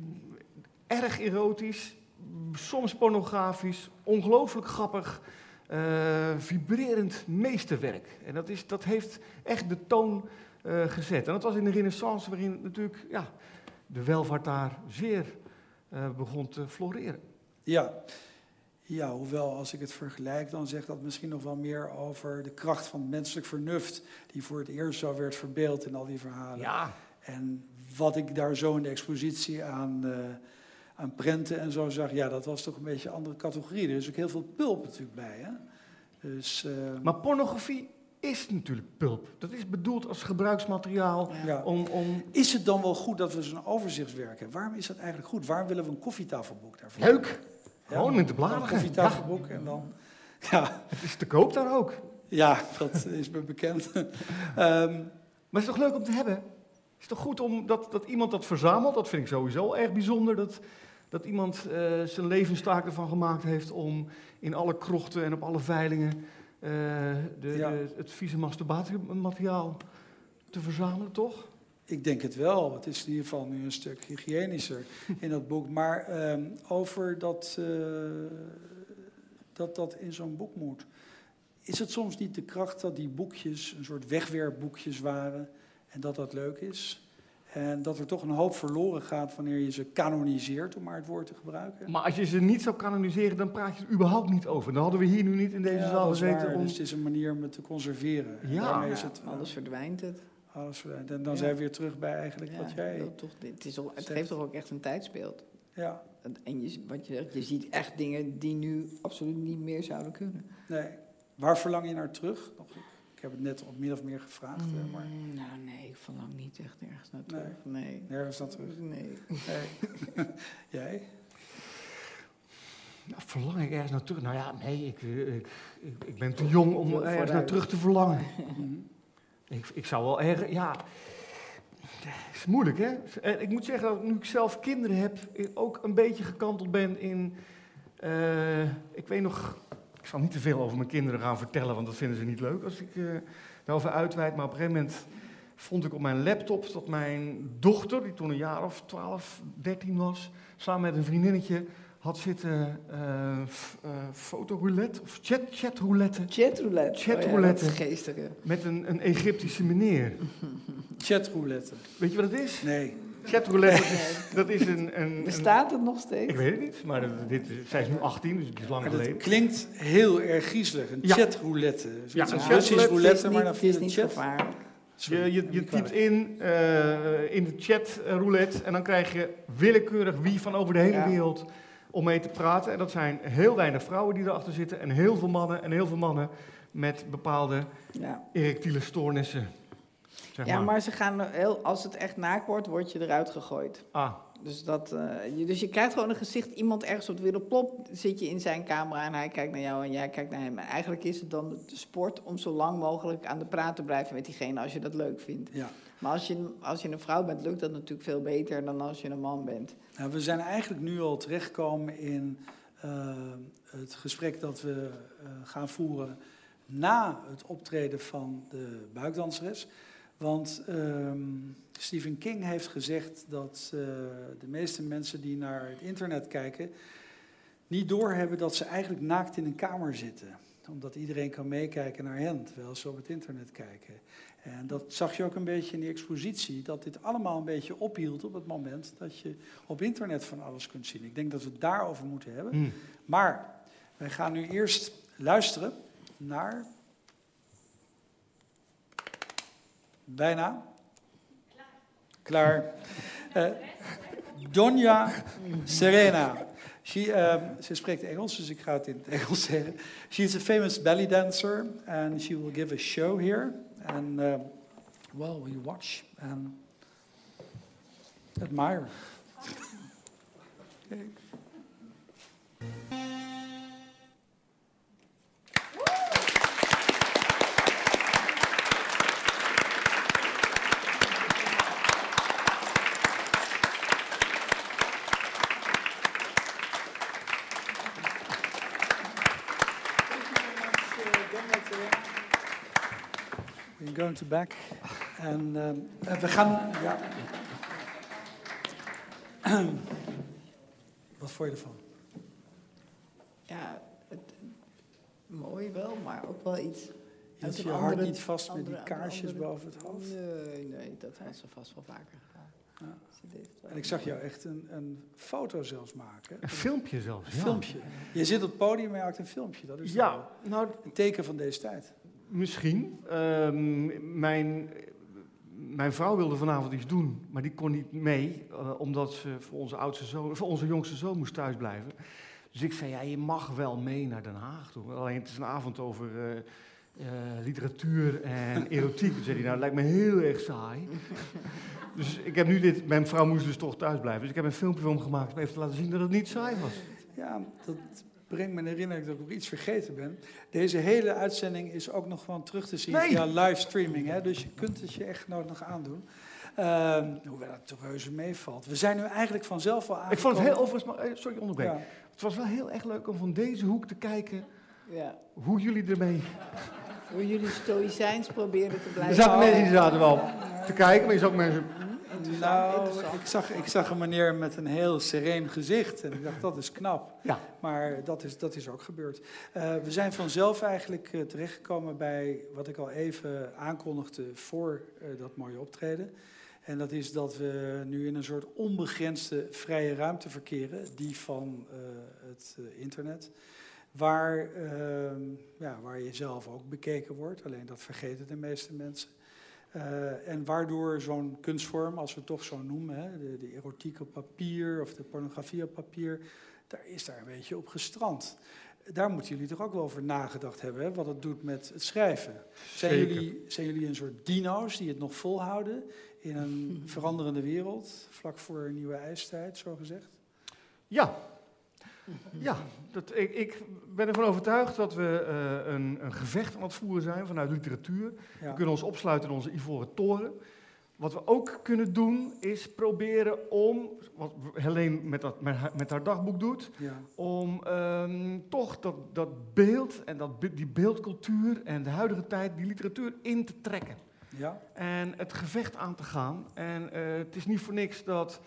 erg erotisch, soms pornografisch, ongelooflijk grappig, uh, vibrerend meesterwerk. En dat, is, dat heeft echt de toon uh, gezet. En dat was in de renaissance waarin natuurlijk ja, de welvaart daar zeer uh, begon te floreren. Ja. ja, hoewel als ik het vergelijk, dan zegt dat misschien nog wel meer over de kracht van het menselijk vernuft, die voor het eerst zo werd verbeeld in al die verhalen. Ja. En wat ik daar zo in de expositie aan, uh, aan prenten en zo zag, ja, dat was toch een beetje een andere categorie. Er is ook heel veel pulp natuurlijk bij. Hè? Dus, uh, maar pornografie is natuurlijk pulp. Dat is bedoeld als gebruiksmateriaal. Ja. Om, om... Is het dan wel goed dat we zo'n overzichtswerk hebben? Waarom is dat eigenlijk goed? Waarom willen we een koffietafelboek daarvoor? Leuk! Gewoon met de bladeren. Een koffietafelboek ja. en dan... *laughs* Ja. Het is te koop daar ook. Ja, dat is me bekend. um, *laughs* maar het is toch leuk om te hebben? Het is toch goed om dat, dat iemand dat verzamelt? Dat vind ik sowieso erg bijzonder. Dat, dat iemand uh, zijn levenstaak ervan gemaakt heeft om in alle krochten en op alle veilingen uh, de, Ja. de, het vieze masturbatiemateriaal te verzamelen, toch? Ik denk het wel. Het is in ieder geval nu een stuk hygiënischer *laughs* in dat boek. Maar ehm, over dat, uh, dat dat in zo'n boek moet. Is het soms niet de kracht dat die boekjes een soort wegwerpboekjes waren en dat dat leuk is? En dat er toch een hoop verloren gaat wanneer je ze kanoniseert, om maar het woord te gebruiken. Maar als je ze niet zou kanoniseren, dan praat je er überhaupt niet over. Dan hadden we hier nu niet in deze ja, zaal gezeten om... Dus het is een manier om het te conserveren. En Ja. het, alles verdwijnt het. alles verdwijnt. En dan Ja. zijn we weer terug bij eigenlijk wat jij... toch, het, is al, het geeft toch ook echt een tijdsbeeld. Ja, En- En je, wat je zegt, je ziet echt dingen die nu absoluut niet meer zouden kunnen. nee. Waar verlang je naar terug? Nog, ik heb het net op min of meer gevraagd, hè, maar Mm, nou nee, ik verlang niet echt ergens naar terug. Nee. nergens naar terug. Nee. Nee. *laughs* jij? Nou, verlang ik ergens naar terug? Nou ja, nee, ik, eh, ik, ik, ik ben te jong om ergens naar terug te verlangen. Mhm. Ik, ik zou wel erg, ja... Het is moeilijk, hè? En ik moet zeggen, dat nu ik zelf kinderen heb, ik ook een beetje gekanteld ben in... eh, ik weet nog... Ik zal niet te veel over mijn kinderen gaan vertellen, want dat vinden ze niet leuk als ik eh, daarover uitweid. Maar op een gegeven moment vond ik op mijn laptop dat mijn dochter, die toen een jaar of 12, 13 was, samen met een vriendinnetje had zitten eh f- eh, fotoroulette of chat, chatroulette Chatroulette. Chatroulette. Oh ja, geestige. met een, een Egyptische meneer. Chatroulette. Weet je wat het is? Nee. Chatroulette, dat is, dat is een, een, Bestaat het nog steeds? Ik weet het niet, maar dat- dit, zij is nu 18, dus het is lang dat geleden. klinkt heel erg griezelig. Een Ja. chatroulette. Ja, een Russisch het roulette, maar dan het via is niet chat. gevaarlijk. Sorry, Je, je, typt in, eh, in de chat roulette en dan krijg je willekeurig wie van over de hele Ja. wereld om mee te praten. En dat zijn heel weinig vrouwen die erachter zitten en heel veel mannen en heel veel mannen met bepaalde Ja. erectiele stoornissen. Zeg ja, maar. maar ze gaan heel, als het echt naakt wordt, word je eruit gegooid. Ah, Dus, dat, eh, je, dus je krijgt gewoon een gezicht, iemand ergens op de wereld, plop, zit je in zijn camera en hij kijkt naar jou en jij kijkt naar hem. En eigenlijk is het dan de sport om zo lang mogelijk aan de praat te blijven met diegene als je dat leuk vindt. Ja. Maar als je, als je een vrouw bent, lukt dat natuurlijk veel beter dan als je een man bent. Nou, we zijn eigenlijk nu al terechtgekomen in eh, het gesprek dat we eh, gaan voeren na het optreden van de buikdanseres. Want ehm, Stephen King heeft gezegd dat eh, de meeste mensen die naar het internet kijken niet doorhebben dat ze eigenlijk naakt in een kamer zitten. Omdat iedereen kan meekijken naar hen terwijl ze op het internet kijken. En dat zag je ook een beetje in die expositie, dat dit allemaal een beetje ophield op het moment dat je op internet van alles kunt zien. Ik denk dat we het daarover moeten hebben. hm. Maar wij gaan nu eerst luisteren naar. Bijna. Klaar. Eh Donja Serena. She, um, ze spreekt Engels, dus ik ga het in het *laughs* Engels zeggen. She is a famous belly dancer and she will give a show here. And uh, well, we watch and admire. *laughs* going to back. En uh, we gaan. Ja. *clears throat* Wat vond je ervan? Ja, het, mooi wel, maar ook wel iets. Hield je hart niet vast met die kaarsjes boven het hoofd? Nee, nee, dat had ze vast wel vaker gedaan. Ja. En ik zag jou echt een, een foto zelfs maken. Een filmpje zelfs, Een filmpje. Je zit op het podium en je maakt een filmpje. Dat is ja, nou, een teken van deze tijd. Misschien. Ehm, mijn, mijn vrouw wilde vanavond iets doen, maar die kon niet mee, uh, omdat ze voor onze, oudste zoon, voor onze jongste zoon moest thuisblijven. Dus ik zei, ja, je mag wel mee naar Den Haag toe. Alleen het is een avond over uh, uh, literatuur en *laughs* erotiek. Toen zei hij, nou, dat lijkt me heel erg saai. *laughs* dus ik heb nu dit, mijn vrouw moest dus toch thuis blijven. Dus ik heb een filmpje van hem gemaakt om even te laten zien dat het niet saai was. Ja, dat brengt me in herinnering dat ik ook iets vergeten ben. Deze hele uitzending is ook nog gewoon terug te zien nee. via livestreaming. Hè? Dus je kunt het je echt nooit nog aandoen. Uh, hoewel het toch reuze meevalt. We zijn nu eigenlijk vanzelf al aan. Ik vond het heel overigens, maar, eh, sorry onderbreek. Ja. Het was wel heel erg leuk om van deze hoek te kijken ja. hoe jullie ermee... Hoe jullie stoïcijns proberen te blijven. Er zaten mensen die zaten wel te kijken, maar je zag mensen... Nou, ik zag, ik zag een meneer met een heel sereen gezicht en ik dacht, dat is knap. Ja. Maar dat is, dat is ook gebeurd. Uh, we zijn vanzelf eigenlijk uh, terechtgekomen bij wat ik al even aankondigde voor uh, dat mooie optreden. En dat is dat we nu in een soort onbegrensde vrije ruimte verkeren, die van het internet. Waar, ehm, ja, waar je zelf ook bekeken wordt, alleen dat vergeten de meeste mensen. Uh, en waardoor zo'n kunstvorm, als we het toch zo noemen, hè, de, de, erotiek op papier of de pornografie op papier, daar is daar een beetje op gestrand. Daar moeten jullie toch ook wel over nagedacht hebben, hè, wat het doet met het schrijven. Zijn jullie, zijn jullie een soort dino's die het nog volhouden in een *laughs* veranderende wereld, vlak voor een nieuwe ijstijd, zo gezegd? Ja, ja, dat, ik, ik, ben ervan overtuigd dat we uh, een, een, gevecht aan het voeren zijn vanuit literatuur. We kunnen ons opsluiten in onze ivoren toren. Wat we ook kunnen doen, is proberen om, wat Helene met, dat, met, haar, dagboek doet, ja. om um, toch dat, dat beeld en dat, die beeldcultuur en de huidige tijd, die literatuur in te trekken. Ja. En het gevecht aan te gaan. En uh, het is niet voor niks dat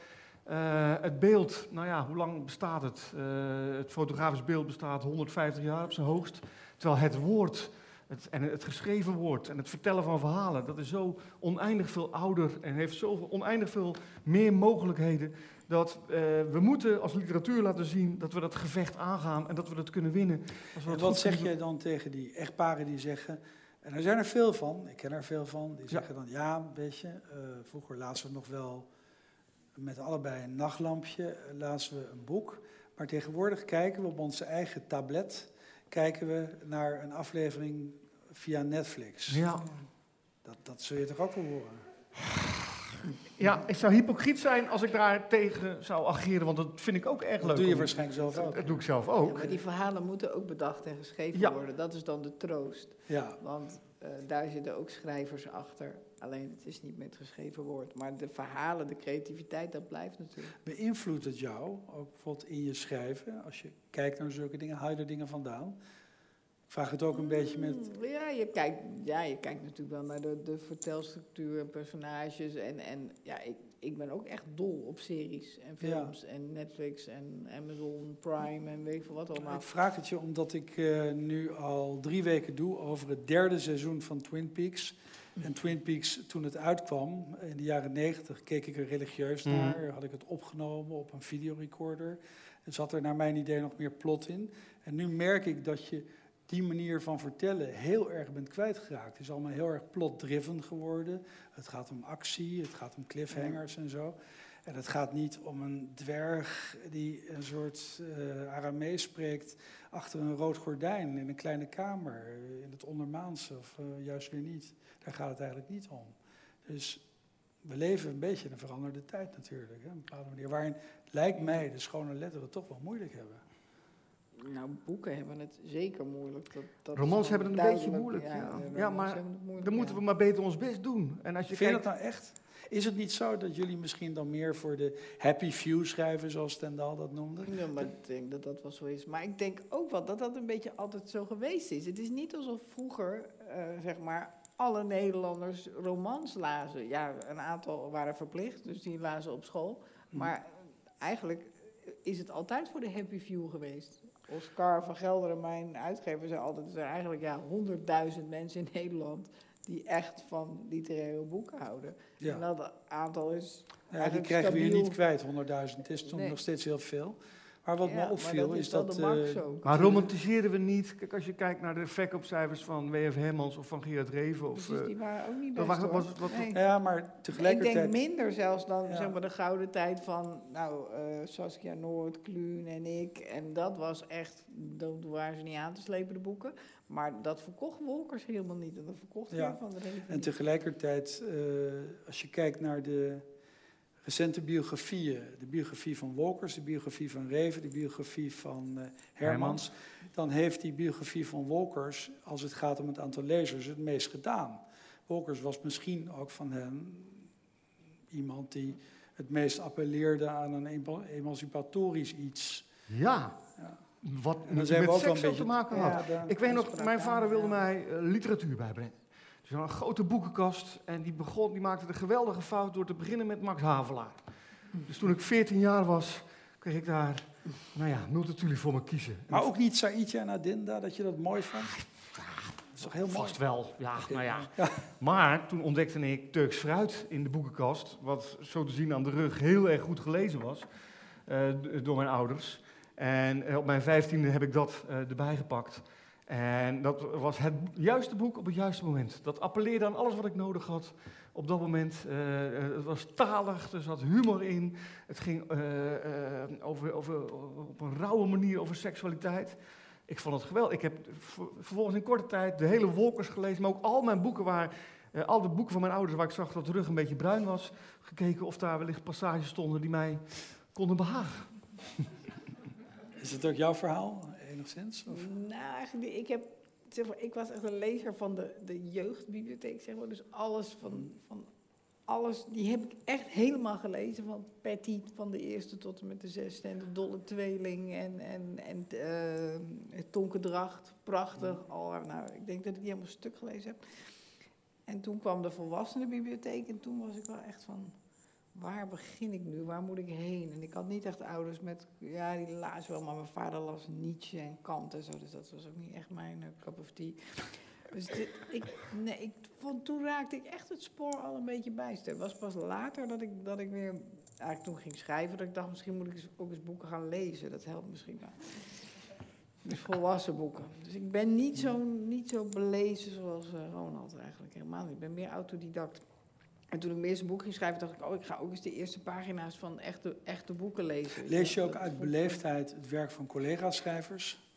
uh, het beeld, nou ja, hoe lang bestaat het? Uh, het fotografisch beeld bestaat 150 jaar op zijn hoogst. Terwijl het woord het, en het geschreven woord en het vertellen van verhalen, dat is zo oneindig veel ouder en heeft zo oneindig veel meer mogelijkheden. Dat uh, we moeten als literatuur laten zien dat we dat gevecht aangaan en dat we dat kunnen winnen. Als we en wat zeg je dan tegen die echtparen die zeggen, en er zijn er veel van, ik ken er veel van, die zeggen dan, ja, weet je, vroeger lazen we nog wel met allebei een nachtlampje eh, lazen we een boek. Maar tegenwoordig kijken we op onze eigen tablet kijken we naar een aflevering via Netflix. Ja. Dat, dat zul je toch ook wel horen? Ja, ik zou hypocriet zijn als ik daar tegen zou ageren, want dat vind ik ook erg leuk. Dat doe je waarschijnlijk zelf ook. Dat doe ik zelf ook. Ja, maar die verhalen moeten ook bedacht en geschreven worden. Dat is dan de troost. Ja. Want uh, daar zitten ook schrijvers achter. Alleen het is niet met geschreven woord. Maar de verhalen, de creativiteit, dat blijft natuurlijk. Beïnvloedt het jou, ook bijvoorbeeld in je schrijven? Als je kijkt naar zulke dingen, haal je er dingen vandaan? Ik vraag het ook een beetje met... Mm, ja, je kijkt, ja, je kijkt natuurlijk wel naar de, de vertelstructuur en personages. En, en ja, ik, ik ben ook echt dol op series en films en Netflix en Amazon Prime en weet ik veel wat allemaal. Ik vraag het je omdat ik uh, nu al drie weken doe over het derde seizoen van Twin Peaks... En Twin Peaks, toen het uitkwam, in de jaren negentig, keek ik er religieus mhm. naar. Had ik het opgenomen op een videorecorder. Er zat er naar mijn idee nog meer plot in. En nu merk ik dat je die manier van vertellen heel erg bent kwijtgeraakt. Het is allemaal heel erg plot-driven geworden. Het gaat om actie, het gaat om cliffhangers en zo. En het gaat niet om een dwerg die een soort uh, Aramees spreekt achter een rood gordijn in een kleine kamer in het ondermaanse of uh, juist weer niet. Daar gaat het eigenlijk niet om. Dus we leven een beetje in een veranderde tijd natuurlijk. Hè, op een bepaalde manier. Waarin, lijkt mij, de schone letteren toch wel moeilijk hebben. Nou, boeken hebben het zeker moeilijk. Dat, dat Romans hebben het een beetje moeilijk, ja. Ja, maar dan moeten we maar beter ons best doen. En als je Vind je dat nou echt? Is het niet zo dat jullie misschien dan meer voor de happy few schrijven, zoals Stendhal dat noemde? Ja, maar ik denk dat dat wel zo is. Maar ik denk ook wel dat dat een beetje altijd zo geweest is. Het is niet alsof vroeger, uh, zeg maar, alle Nederlanders romans lazen. Ja, een aantal waren verplicht, dus die lazen op school. Hm. Maar eigenlijk is het altijd voor de happy few geweest. Oscar van Gelderen, mijn uitgever, zei altijd... er zijn eigenlijk ja, honderdduizend mensen in Nederland... die echt van literaire boeken houden. Ja. En dat aantal is Ja, die krijgen we hier niet kwijt, 100.000. Het is toch nog steeds heel veel. Maar wat me opviel is, dat... Uh, maar romantiseren we niet? Kijk, als je kijkt naar de verkoopcijfers van W.F. Hermans of van Gerard Reven... Of, Precies, die waren ook niet best, was, was het wat, Ja, maar tegelijkertijd... Ik denk minder zelfs dan zeg maar, de gouden tijd van... Nou, uh, Saskia Noord, Kluun en ik. En dat was echt... Dat waren ze niet aan te slepen, de boeken. Maar dat verkocht Wolkers helemaal niet. En dat verkocht ja. van de Reven En tegelijkertijd, uh, als je kijkt naar de recente biografieën. De biografie van Wolkers, de biografie van Reven, de biografie van uh, Hermans. Dan heeft die biografie van Wolkers, als het gaat om het aantal lezers, het meest gedaan. Wolkers was misschien ook van hen iemand die het meest appelleerde aan een emancipatorisch iets. Ja. ja. Wat met seks te maken had. ik weet nog, mijn vader wilde mij uh, literatuur bijbrengen. Dus een grote boekenkast en die, begon, die maakte de geweldige fout door te beginnen met Max Havelaar. Dus toen ik 14 jaar was, kreeg ik daar, nou ja, Multatuli voor me kiezen. Maar ook niet Saidje en Adinda, dat je dat mooi vond? Ja, dat is toch heel mooi? Vast wel, ja, nou ja. ja. Maar toen ontdekte ik Turks fruit in de boekenkast, wat zo te zien aan de rug heel erg goed gelezen was uh, door mijn ouders. En eh, op mijn vijftiende heb ik dat uh, erbij gepakt. En dat was het juiste boek op het juiste moment. Dat appelleerde aan alles wat ik nodig had op dat moment. Uh, het was talig, er zat humor in. Het ging over, over, op een rauwe manier over seksualiteit. Ik vond het geweldig. Ik heb vervolgens in korte tijd de hele Wolkers gelezen, maar ook al mijn boeken waar, al de boeken van mijn ouders waar ik zag dat de rug een beetje bruin was, gekeken of daar wellicht passages stonden die mij konden behagen. *laughs* Is het ook jouw verhaal? enigszins? Of? Nou, eigenlijk, ik, heb, zeg maar, ik was echt een lezer van de, de jeugdbibliotheek, zeg maar. Dus alles van, van alles, die heb ik echt helemaal gelezen. Van Petit van de eerste tot en met de zesde. En de Dolle Tweeling en, en, en uh, Tonkendracht. Prachtig. Al, nou, ik denk dat ik die helemaal stuk gelezen heb. En toen kwam de volwassenenbibliotheek en toen was ik wel echt van waar begin ik nu? Waar moet ik heen? En ik had niet echt ouders met, ja, die lazen wel, maar mijn vader las Nietzsche en Kant en zo, dus dat was ook niet echt mijn uh, cup of tea. Dus dit, ik, nee, ik vond, toen raakte ik echt het spoor al een beetje bijster. Het was pas later dat ik, dat ik weer, eigenlijk toen ging schrijven, dat ik dacht, misschien moet ik ook eens boeken gaan lezen. Dat helpt misschien wel. Dus volwassen boeken. Dus ik ben niet zo, niet zo belezen zoals uh, Ronald eigenlijk, helemaal niet. Ik ben meer autodidact. En toen ik mijn eerste boek ging schrijven, dacht ik, oh, ik ga ook eens de eerste pagina's van echte, echte boeken lezen. Lees je ook uit beleefdheid het werk van collega-schrijvers?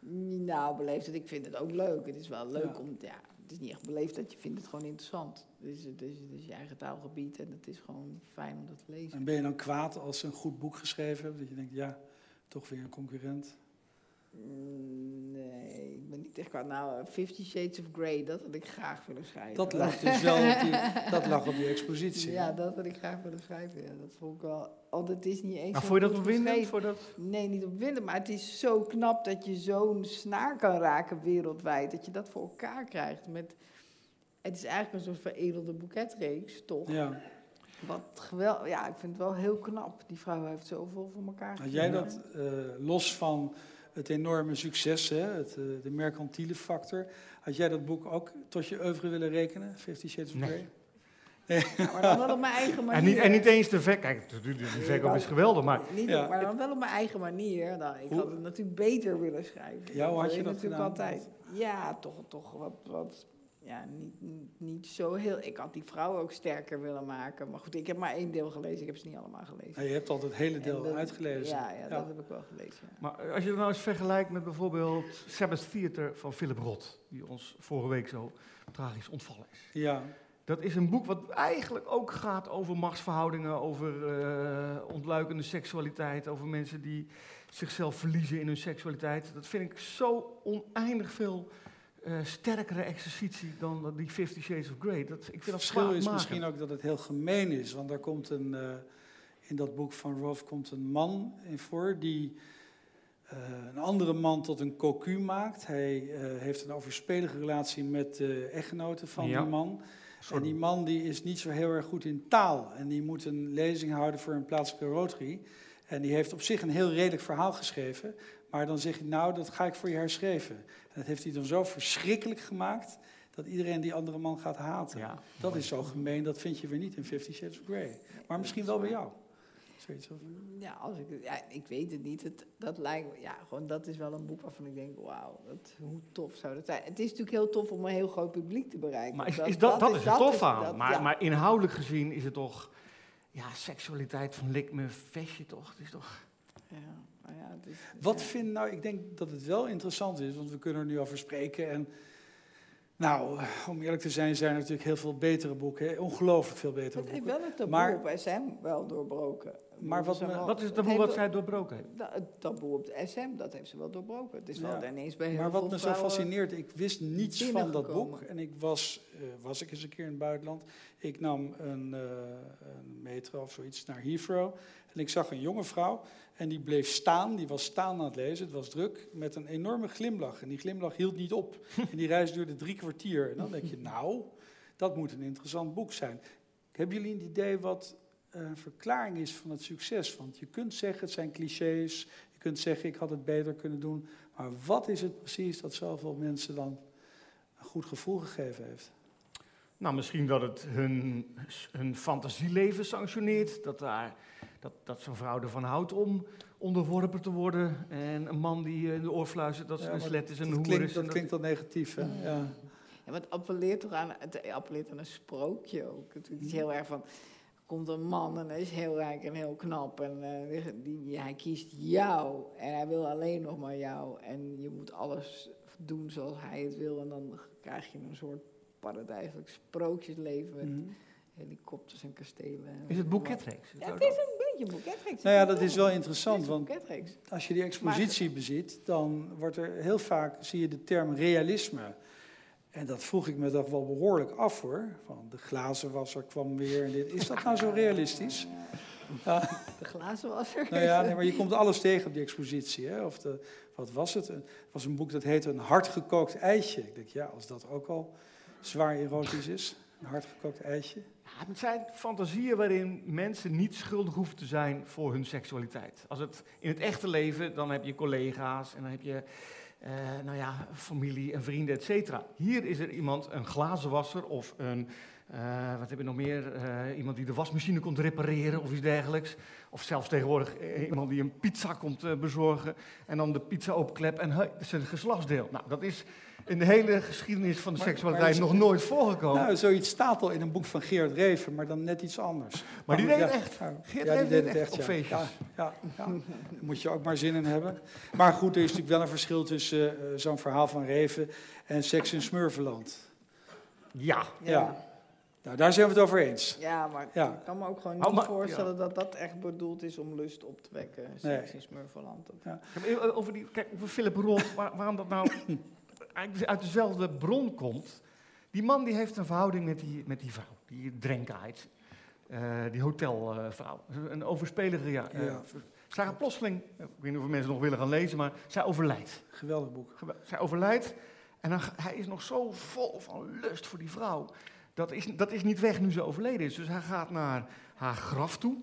Nou, beleefdheid, ik vind het ook leuk. Het is wel leuk om, ja, het is niet echt beleefdheid, je vindt het gewoon interessant. Het is, het, is, het is je eigen taalgebied en het is gewoon fijn om dat te lezen. En ben je dan kwaad als ze een goed boek geschreven hebben, dat je denkt, ja, toch weer een concurrent? Mm, nee, ik ben niet echt kwaad. Nou, Fifty Shades of Grey, dat had ik graag willen schrijven. Dat lag dus wel op die, dat lag op die expositie. Ja, dat had ik graag willen schrijven. Ja, dat vond ik wel... Oh, het is niet eens maar vond je dat opwindend? Voor dat... Nee, niet opwindend, maar het is zo knap dat je zo'n snaar kan raken wereldwijd. Dat je dat voor elkaar krijgt met... Het is eigenlijk een soort veredelde boeketreeks, toch? Ja. Wat geweldig. Ja, ik vind het wel heel knap. Die vrouw heeft zoveel voor elkaar Had jij dat uh, los van het enorme succes, hè, het, eh, de mercantiele factor. Had jij dat boek ook tot je oeuvre willen rekenen, Fifty Shades of Grey? Nee. maar dan wel op mijn eigen manier. En niet, en niet eens de verkoop. Kijk, de, de verkoop is geweldig, maar... Niet, ja. Maar dan wel op mijn eigen manier. Nou, ik had het natuurlijk beter willen schrijven. Ja, had je dat, dat natuurlijk altijd. Ja, toch, toch wat, wat ja, niet, niet zo heel. Ik had die vrouw ook sterker willen maken. Maar goed, ik heb maar één deel gelezen. Ik heb ze niet allemaal gelezen. Ja, je hebt altijd het hele deel uitgelezen. Ja, ja, dat heb ik wel gelezen. Maar als je het nou eens vergelijkt met bijvoorbeeld Sabbath Theater van Philip Roth, die ons vorige week zo tragisch ontvallen is. Ja. Dat is een boek wat eigenlijk ook gaat over machtsverhoudingen, over uh, ontluikende seksualiteit, over mensen die zichzelf verliezen in hun seksualiteit. Dat vind ik zo oneindig veel sterkere exercitie dan die Fifty Shades of Grey. Dat, ik vind het verschil is misschien ook dat het heel gemeen is. Want daar komt een, in dat boek van Rolf komt een man in voor die een andere man tot een cocu maakt. Hij heeft een overspelige relatie met de echtgenote van die man. En die man die is niet zo heel erg goed in taal. En die moet een lezing houden voor een plaatselijke Rotary. En die heeft op zich een heel redelijk verhaal geschreven. Maar dan zeg je, nou, dat ga ik voor je herschreven. En dat heeft hij dan zo verschrikkelijk gemaakt dat iedereen die andere man gaat haten. Ja. Dat is zo gemeen, dat vind je weer niet in Fifty Shades of Grey. Maar misschien wel bij jou. Ja, als ik, ja, ik weet het niet. Het, dat lijkt ja, gewoon dat is wel een boek waarvan ik denk, wauw, hoe tof zou dat zijn. Het is natuurlijk heel tof om een heel groot publiek te bereiken. Maar is, dat, is dat, dat, is het tof aan. maar, maar inhoudelijk gezien is het toch, ja, seksualiteit van lik me vestje toch? Het is toch... Ja. Ja, het is, Wat vind nou, ik denk dat het wel interessant is, want we kunnen er nu over spreken. En nou, om eerlijk te zijn, zijn er natuurlijk heel veel betere boeken. Ongelooflijk veel betere boeken. Ik ben het taboe maar, op SM wel doorbroken. Maar wat, wat is het taboe wat zij doorbroken heeft? Het taboe op de SM, dat heeft ze wel doorbroken. Het is wel ineens bij heel Maar wat me zo fascineert, ik wist niets van dat boek. En ik was, uh, was ik eens een keer in het buitenland. Ik nam een, uh, een metro of zoiets naar Heathrow. En ik zag een jonge vrouw en die bleef staan, die was staan aan het lezen, het was druk, met een enorme glimlach. En die glimlach hield niet op. En die reis duurde drie kwartier. En dan denk je, nou, dat moet een interessant boek zijn. Hebben jullie een idee wat een verklaring is van het succes? Want je kunt zeggen, het zijn clichés, je kunt zeggen, ik had het beter kunnen doen. Maar wat is het precies dat zoveel mensen dan een goed gevoel gegeven heeft? Nou, misschien dat het hun, hun fantasieleven sanctioneert. Dat, daar, dat, dat zo'n vrouw ervan houdt om onderworpen te worden. En een man die in de oor fluistert dat ze een slet is en een hoer klinkt, is. Dat, klinkt dan negatief, hè? Ja. ja. het appelleert toch aan, het appelleert aan een sprookje ook. Het is heel erg van, komt een man en hij is heel rijk en heel knap. En uh, die, hij kiest jou en hij wil alleen nog maar jou. En je moet alles doen zoals hij het wil. En dan krijg je een soort paradijselijk sprookjesleven. Mm Helikopters en kastelen. Is het boeketreeks? Ja, het is een beetje boeketreeks. Nou ja, dat is wel interessant, want als je die expositie beziet, dan wordt er heel vaak, zie je de term realisme. En dat vroeg ik me toch wel behoorlijk af hoor. Van de glazenwasser kwam weer en dit. Is dat nou zo *laughs* realistisch? Ja. De glazenwasser? Nou ja, nee, maar je komt alles tegen op die expositie. Hè? Of de, wat was het? Het was een boek dat heette Een hardgekookt eitje. Ik denk, ja, als dat ook al zwaar erotisch is. Een hardgekookt eitje. Ja, het zijn fantasieën waarin mensen niet schuldig hoeven te zijn voor hun seksualiteit. Als het in het echte leven, dan heb je collega's en dan heb je uh, nou ja, familie en vrienden, et cetera. Hier is er iemand, een glazenwasser of een, uh, wat heb je nog meer, uh, iemand die de wasmachine komt repareren of iets dergelijks. Of zelfs tegenwoordig iemand die een pizza komt bezorgen en dan de pizza openklep en hey, dat is een geslachtsdeel. Nou, dat is in de hele geschiedenis van de seksualiteit nog nooit voorgekomen. Nou, zoiets staat al in een boek van Gerard Reven, maar dan net iets anders. *laughs* Maar, die deed het echt. Ja, die deed het echt, op feestjes. Ja, ja, Daar moet je ook maar zin in hebben. Maar goed, er is natuurlijk wel een verschil tussen zo'n verhaal van Reven en Seks in Smurfeland. Ja. ja. Nou, daar zijn we het over eens. Ja, maar ik kan me ook gewoon oh, niet voorstellen dat dat echt bedoeld is om lust op te wekken. Seks in Smurfeland. Ja. Over die, kijk, over Philip Roth, waar, waarom dat nou *laughs* eigenlijk uit dezelfde bron komt. Die man die heeft een verhouding met die, met die vrouw, die Drenkheid. Uh, die hotelvrouw. Uh, een overspelige, ja. Uh, ja. Zij gaat plotseling, ik weet niet of mensen nog willen gaan lezen, maar zij overlijdt. Geweldig boek. zij overlijdt en dan, hij is nog zo vol van lust voor die vrouw. Dat is, dat is niet weg nu ze overleden is. Dus hij gaat naar haar graf toe.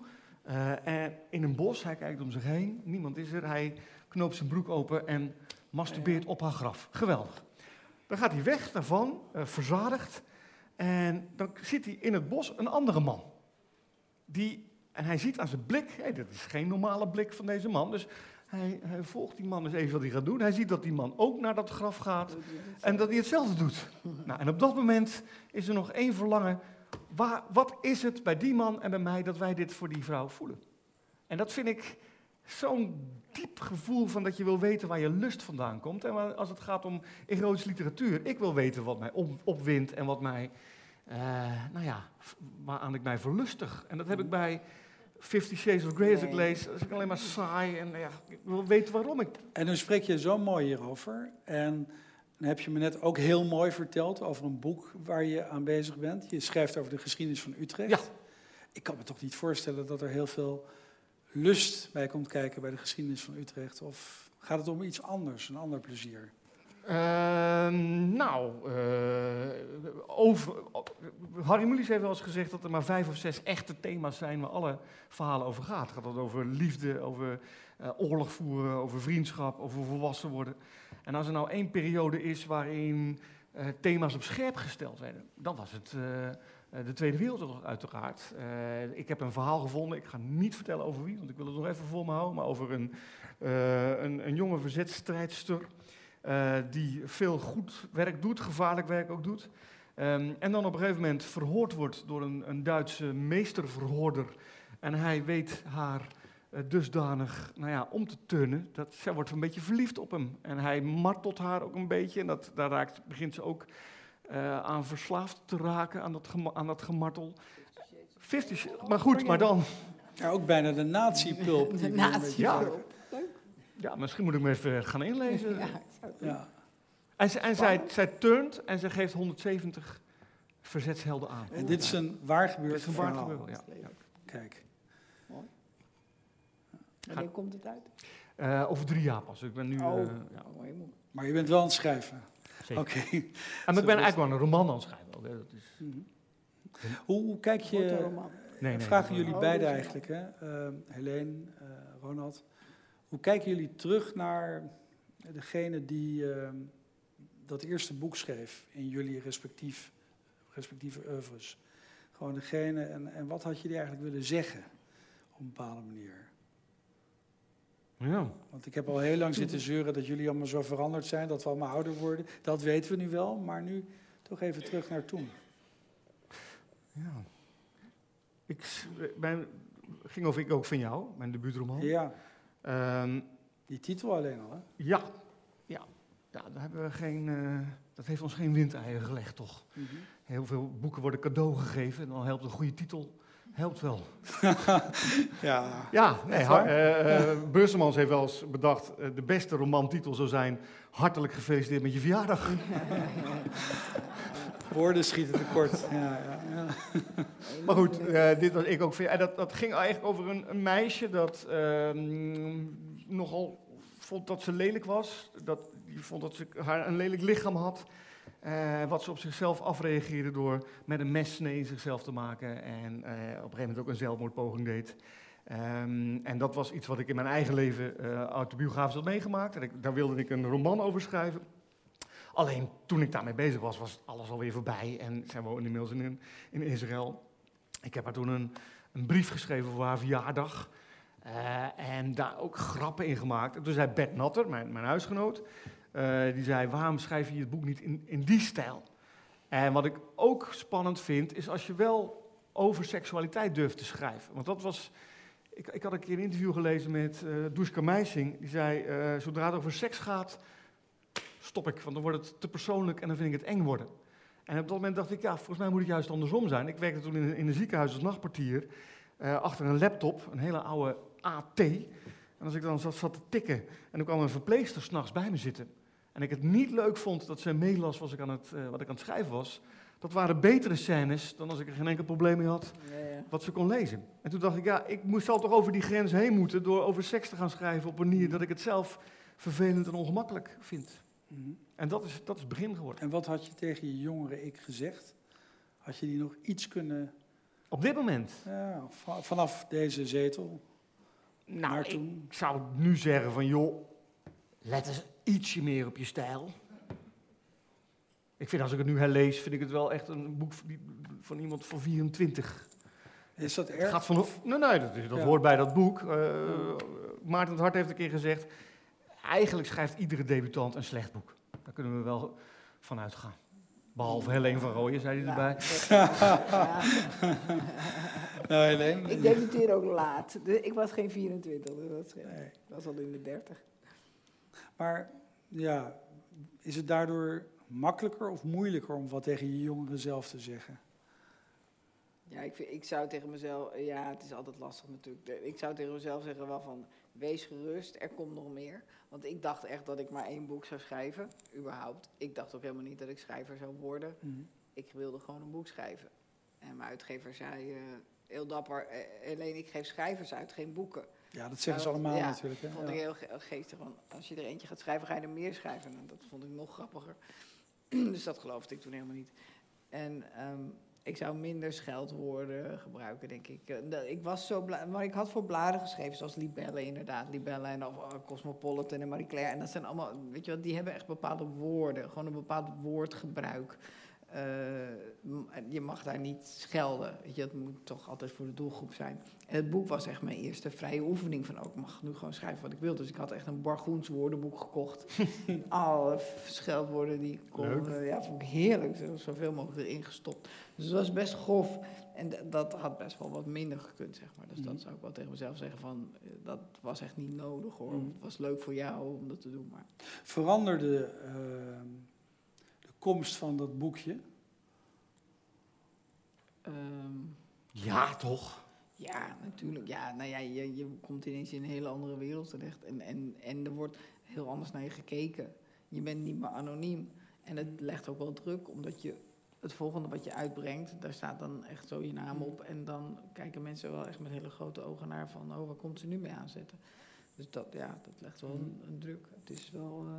Uh, en in een bos, hij kijkt om zich heen, niemand is er. Hij knoopt zijn broek open en masturbeert op haar graf. Geweldig. Dan gaat hij weg daarvan, uh, verzadigd. En dan ziet hij in het bos een andere man. Die, en hij ziet aan zijn blik, hey, dat is geen normale blik van deze man. Dus hij, hij, volgt die man eens even wat hij gaat doen. Hij ziet dat die man ook naar dat graf gaat en dat hij hetzelfde doet. *laughs* Nou, en op dat moment is er nog één verlangen. Waar, wat is het bij die man en bij mij dat wij dit voor die vrouw voelen? En dat vind ik zo'n diep gevoel van dat je wil weten waar je lust vandaan komt. En als het gaat om erotische literatuur, ik wil weten wat mij op, opwindt en wat mij, uh, nou ja, waaraan ik mij verlustig. En dat heb ik bij Fifty Shades of Grey als ik lees. Dat is ik alleen maar saai en ja, ik wil weten waarom ik... En dan spreek je zo mooi hierover. En Dan heb je me net ook heel mooi verteld over een boek waar je aan bezig bent. Je schrijft over de geschiedenis van Utrecht. Ja. Ik kan me toch niet voorstellen dat er heel veel lust bij komt kijken bij de geschiedenis van Utrecht. Of gaat het om iets anders, een ander plezier? Ehm, nou, uh, over, Harry Mulisch heeft wel eens gezegd dat er maar vijf of zes echte thema's zijn waar alle verhalen over gaat. Het gaat over liefde, over uh, oorlog voeren, over vriendschap, over volwassen worden. En als er nou één periode is waarin uh, thema's op scherp gesteld werden, dan was het de Tweede Wereldoorlog uiteraard. ik heb een verhaal gevonden, ik ga niet vertellen over wie, want ik wil het nog even voor me houden, maar over een, een, een jonge verzetstrijdster uh, die veel goed werk doet, gevaarlijk werk ook doet. Um, en dan op een gegeven moment verhoord wordt door een, een Duitse meesterverhoorder. En hij weet haar uh, dusdanig nou ja, om te turnen, dat zij wordt een beetje verliefd op hem. En hij martelt haar ook een beetje en dat, daar raakt, begint ze ook uh, aan verslaafd te raken, aan dat, aan dat gemartel. 50, maar goed, maar dan... Ja, ook bijna de nazi-pulp. De nazi-pulp. Ja, misschien moet ik me even gaan inlezen. *laughs* Ja, ja. En, ze, en zij, zij turnt en ze geeft 170 verzetshelden aan. En dit is een waar gebeurd een waar gebeurd, ja. ja. Kijk. Mooi. Wanneer komt het uit? Uh, over drie jaar pas. Ik ben nu... Oh, uh, ja. Maar je bent wel aan het schrijven? Zeker. Oké. Okay. En ik ben *laughs* eigenlijk wel een roman aan het schrijven. Ook, Dat is... Mm -hmm. hoe, hoe, kijk je... Nee, nee, vragen jullie oh, beiden eigenlijk, hè? Uh, Helene, Ronald. Hoe kijken jullie terug naar degene die uh, dat eerste boek schreef in jullie respectief, respectieve oeuvres? Gewoon degene, en, en wat had jullie eigenlijk willen zeggen op een bepaalde manier? Ja. Want ik heb al heel lang zitten zeuren dat jullie allemaal zo veranderd zijn, dat we allemaal ouder worden. Dat weten we nu wel, maar nu toch even terug naar toen. Ja. Ik, mijn, ging over ik ook van jou, mijn debuutroman. Ja. Um, Die titel alleen al, hè? Ja, ja. ja daar hebben we geen, uh, dat heeft ons geen windeieren gelegd, toch? Mm -hmm. Heel veel boeken worden cadeau gegeven en dan helpt een goede titel. Helpt wel. *laughs* ja. Ja, nee, uh, uh, Beursemans heeft wel eens bedacht: uh, de beste romantitel zou zijn. Hartelijk gefeliciteerd met je verjaardag. *laughs* Woorden schieten tekort. Ja, ja, ja. Maar goed, uh, dit was ik ook. En dat, dat ging eigenlijk over een, een meisje dat uh, nogal vond dat ze lelijk was. Dat, die vond dat ze haar een lelijk lichaam had. Uh, wat ze op zichzelf afreageerde door met een messnee zichzelf te maken. En uh, op een gegeven moment ook een zelfmoordpoging deed. Um, en dat was iets wat ik in mijn eigen leven uh, autobiografisch had meegemaakt. En daar wilde ik een roman over schrijven. Alleen toen ik daarmee bezig was, was alles alweer voorbij. En zij woonde inmiddels in, in Israël. Ik heb haar toen een, een brief geschreven voor haar verjaardag. En daar ook grappen in gemaakt. En toen zei Bert Natter, mijn, mijn huisgenoot, die zei: Waarom schrijf je het boek niet in, in die stijl? En wat ik ook spannend vind, is als je wel over seksualiteit durft te schrijven. Want dat was. Ik, ik had een keer een interview gelezen met uh, Duska Meising. Die zei: Zodra het over seks gaat, stop ik, want dan wordt het te persoonlijk en dan vind ik het eng worden. En op dat moment dacht ik, ja, volgens mij moet het juist andersom zijn. Ik werkte toen in, in een ziekenhuis als nachtportier, uh, achter een laptop, een hele oude AT. En als ik dan zat, zat te tikken en dan kwam een verpleegster s'nachts bij me zitten. En ik het niet leuk vond dat ze meelas wat ik, aan het, uh, wat ik aan het schrijven was. Dat waren betere scènes dan als ik er geen enkel probleem mee had Ja, ja. wat ze kon lezen. En toen dacht ik, ja, ik moest al toch over die grens heen moeten door over seks te gaan schrijven op een manier dat ik het zelf vervelend en ongemakkelijk vind. Mhm. En dat is, dat is het begin geworden. En wat had je tegen je jongere ik gezegd? Had je die nog iets kunnen... Op dit moment? Ja, va- vanaf deze zetel Nou, ik toen. zou nu zeggen van, joh, let eens ietsje meer op je stijl. Ik vind als ik het nu herlees, vind ik het wel echt een boek van iemand van 24. Is dat Het erg? gaat van, nee, nee, dat, is- dat Ja. hoort bij dat boek. Eh, Maarten het Hart heeft een keer gezegd, eigenlijk schrijft iedere debutant een slecht boek. Daar kunnen we wel van uitgaan. Behalve Helene van Rooyen, zei hij erbij. *laughs* Ja. Nou, Helene? Ik debuteer ook laat. Dus ik was geen 24, dus dat. Nee. Ik was al in de 30. Maar ja, is het daardoor makkelijker of moeilijker om wat tegen je jongeren zelf te zeggen? Ja, ik, vind- ik zou tegen mezelf, ja, het is altijd lastig natuurlijk. Ik zou tegen mezelf zeggen wel van, wees gerust, er komt nog meer. Want ik dacht echt dat ik maar één boek zou schrijven, überhaupt. Ik dacht ook helemaal niet dat ik schrijver zou worden. Mhm. Ik wilde gewoon een boek schrijven. En mijn uitgever zei, uh, heel dapper, alleen ik geef schrijvers uit, geen boeken. Ja, dat zeggen ze allemaal natuurlijk. Dat vond ik heel geestig. Want als je er eentje gaat schrijven, ga je er meer schrijven. En dat vond ik nog grappiger. *clears throat* dus dat geloofde ik toen helemaal niet. En um, ik zou minder scheldwoorden gebruiken, denk ik. Eh, ik was zo blij, maar ik had voor bladen geschreven, zoals Libelle inderdaad. Libelle en of, uh, Cosmopolitan en Marie Claire. En dat zijn allemaal, weet je wat, die hebben echt bepaalde woorden. Gewoon een bepaald woordgebruik. Uh, je mag daar niet schelden. Weet je, dat moet toch altijd voor de doelgroep zijn. En het boek was echt mijn eerste vrije oefening van... ook oh, ik mag nu gewoon schrijven wat ik wil. Dus ik had echt een Bargoens woordenboek gekocht. *laughs* Alle scheldwoorden die ik kon. Uh, ja, vond ik heerlijk. Zoveel mogelijk erin gestopt. Dus het was best grof. En dat had best wel wat minder gekund, zeg maar. Dus dat mhm. zou ik wel tegen mezelf zeggen van... Eh, dat was echt niet nodig, hoor. Mhm. Het was leuk voor jou om dat te doen, maar... Veranderde komst van dat boekje? Ehm, ja, toch? Ja, natuurlijk. Ja, nou ja, je, je komt ineens in een hele andere wereld terecht. En, en, en er wordt heel anders naar je gekeken. Je bent niet meer anoniem. En het legt ook wel druk, omdat je het volgende wat je uitbrengt, daar staat dan echt zo je naam op. En dan kijken mensen wel echt met hele grote ogen naar van, oh, waar komt ze nu mee aanzetten? Dus dat, ja, dat legt wel een, een druk. Het is wel... Uh,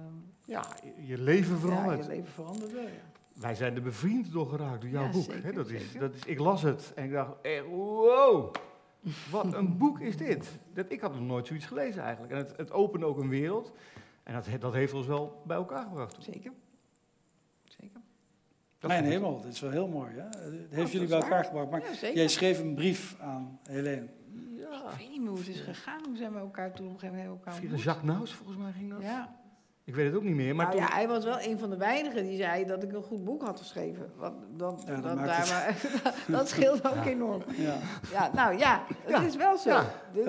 ja, je leven verandert. Ja, je leven verandert wel, ja. Wij zijn er bevriend door geraakt door jouw boek. Zeker, dat is, dat is, ik las het en ik dacht, eh, wow, wat een *laughs* boek is dit. Dat, ik had nog nooit zoiets gelezen eigenlijk. En het, het opende ook een wereld. En dat, dat heeft ons wel bij elkaar gebracht. Zeker. Zeker. Mijn hemel, dit is wel heel mooi. Hè? Het heeft jullie bij elkaar gebracht. Maar jij schreef een brief aan Helene. Ik weet niet meer hoe het is gegaan. Hoe zijn we elkaar toen op een gegeven moment elkaar Via Jacques Naus, volgens mij ging dat. Ja. Ik weet het ook niet meer. Maar nou, ja, hij was wel een van de weinigen die zei dat ik een goed boek had geschreven. Wat, dat, ja, dat, daar, maar, *laughs* dat scheelt ook enorm. Ja. ja, nou ja, het is wel zo.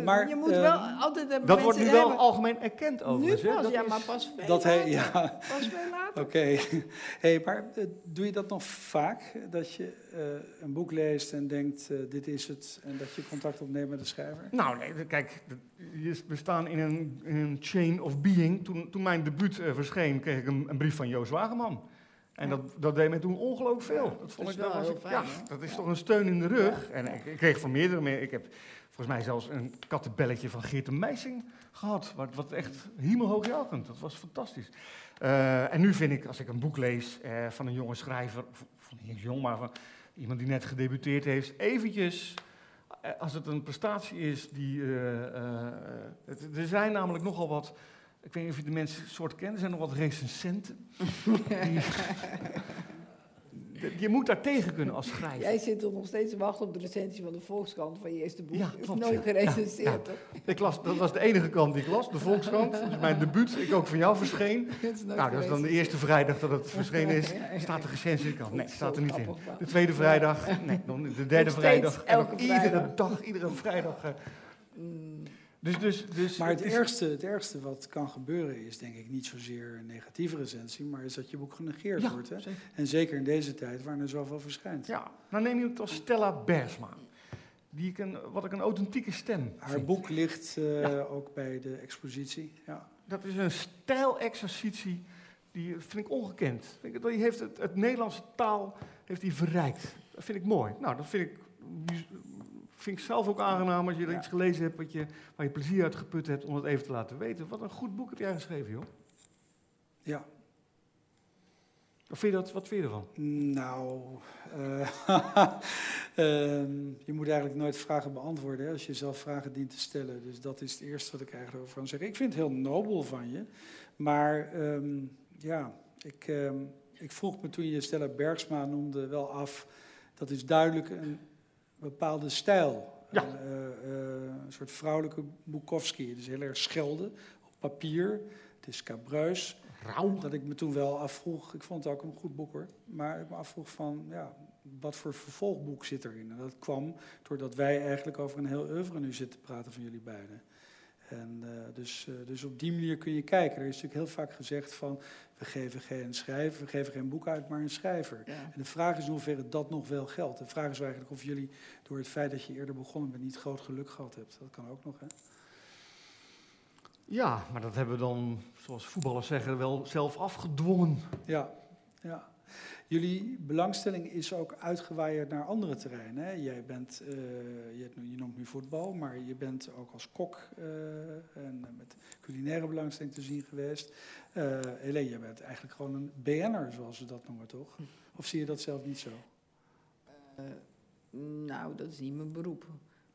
Maar, je moet uh, wel altijd Dat wordt nu wel algemeen erkend over. Nu pas, ja, maar pas veel dat later. Ja. Pas veel later. Oké. *laughs* hey, maar uh, doe je dat nog vaak? Dat je uh, een boek leest en denkt, dit is het. En dat je contact opneemt met de schrijver? Nou, nee, kijk, we staan in een, in een chain of being. Toen, toen mijn debuut uh, verscheen, kreeg ik een, een, brief van Joost Wageman. En dat, dat deed mij toen ongelooflijk veel. dat vond ik wel heel fijn. Ja, dat is toch een steun in de rug. En ik, ik, kreeg van meerdere meer. Ik heb volgens mij zelfs een kattenbelletje van Geert de Meising gehad. Wat, wat echt hemelhoogjuichend. Dat was fantastisch. Uh, en nu vind ik, als ik een boek lees uh, van een jonge schrijver, of niet jong, maar van iemand die net gedebuteerd heeft, eventjes eh, als het een prestatie is die. Er zijn namelijk nogal wat. Ik weet niet of je de mensen soort kent, er zijn nog wat recensenten. *laughs* die, je moet daar tegen kunnen als schrijver. Jij zit toch nog steeds te wachten op de recensie van de Volkskrant van je eerste boek. Ja, klopt, nooit gerecenseerd, ja, Ik las, dat was de enige kant die ik las, de Volkskrant. Dat is mijn debuut, ik ook van jou verscheen. *laughs* nou, dat is dan de eerste vrijdag dat het verschenen is. *laughs* Staat de recensie kant? Nee, staat er niet in. De tweede vrijdag? Nee, de derde vrijdag. Elke iedere dag, iedere vrijdag. Uh, dus, dus, dus maar het, ergste, het ergste wat kan gebeuren is denk ik niet zozeer een negatieve recensie, maar is dat je boek genegeerd wordt. Hè? En zeker in deze tijd waar er zoveel verschijnt. Ja, nou neem je het als Stella Bersma. Die ik een, wat ik een authentieke stem Haar boek ligt uh, ook bij de expositie. Ja. Dat is een stijlexercitie die vind ik ongekend. Die heeft het, het Nederlandse taal heeft die verrijkt. Dat vind ik mooi. Nou, dat vind ik vind ik zelf ook aangenaam als je er iets gelezen hebt wat je, waar je plezier uit geput hebt om het even te laten weten. Wat een goed boek heb jij geschreven, joh. Ja. Wat vind je, dat, wat vind je ervan? Nou, uh, *laughs* je moet eigenlijk nooit vragen beantwoorden hè, als je zelf vragen dient te stellen. Dus dat is het eerste wat ik eigenlijk over kan zeggen. Ik vind het heel nobel van je. Maar um, ja, ik, um, ik vroeg me toen je Stella Bergsma noemde wel af. Dat is duidelijk een bepaalde stijl. Ja. Uh, uh, een soort vrouwelijke Bukowski. Het is heel erg schelden op papier. Het is cabreus. Rauw. Dat ik me toen wel afvroeg, ik vond het ook een goed boek hoor, maar ik me afvroeg van, ja, wat voor vervolgboek zit erin? En dat kwam doordat wij eigenlijk over een heel oeuvre nu zitten praten van jullie beiden. En uh, dus, uh, dus op die manier kun je kijken. Er is natuurlijk heel vaak gezegd van, we geven geen schrijver, we geven geen boek uit, maar een schrijver. En de vraag is in hoeverre dat nog wel geldt. De vraag is eigenlijk of jullie door het feit dat je eerder begonnen bent niet groot geluk gehad hebt. Dat kan ook nog, hè? Ja, maar dat hebben we dan, zoals voetballers zeggen, wel zelf afgedwongen. Ja, ja. Jullie belangstelling is ook uitgewaaid naar andere terreinen. Hè? Jij bent, uh, je, je, noemt nu voetbal, maar je bent ook als kok uh, en met culinaire belangstelling te zien geweest. Uh, Helene, je bent eigenlijk gewoon een BN'er, zoals ze dat noemen, toch? Of zie je dat zelf niet zo? nou, dat is niet mijn beroep.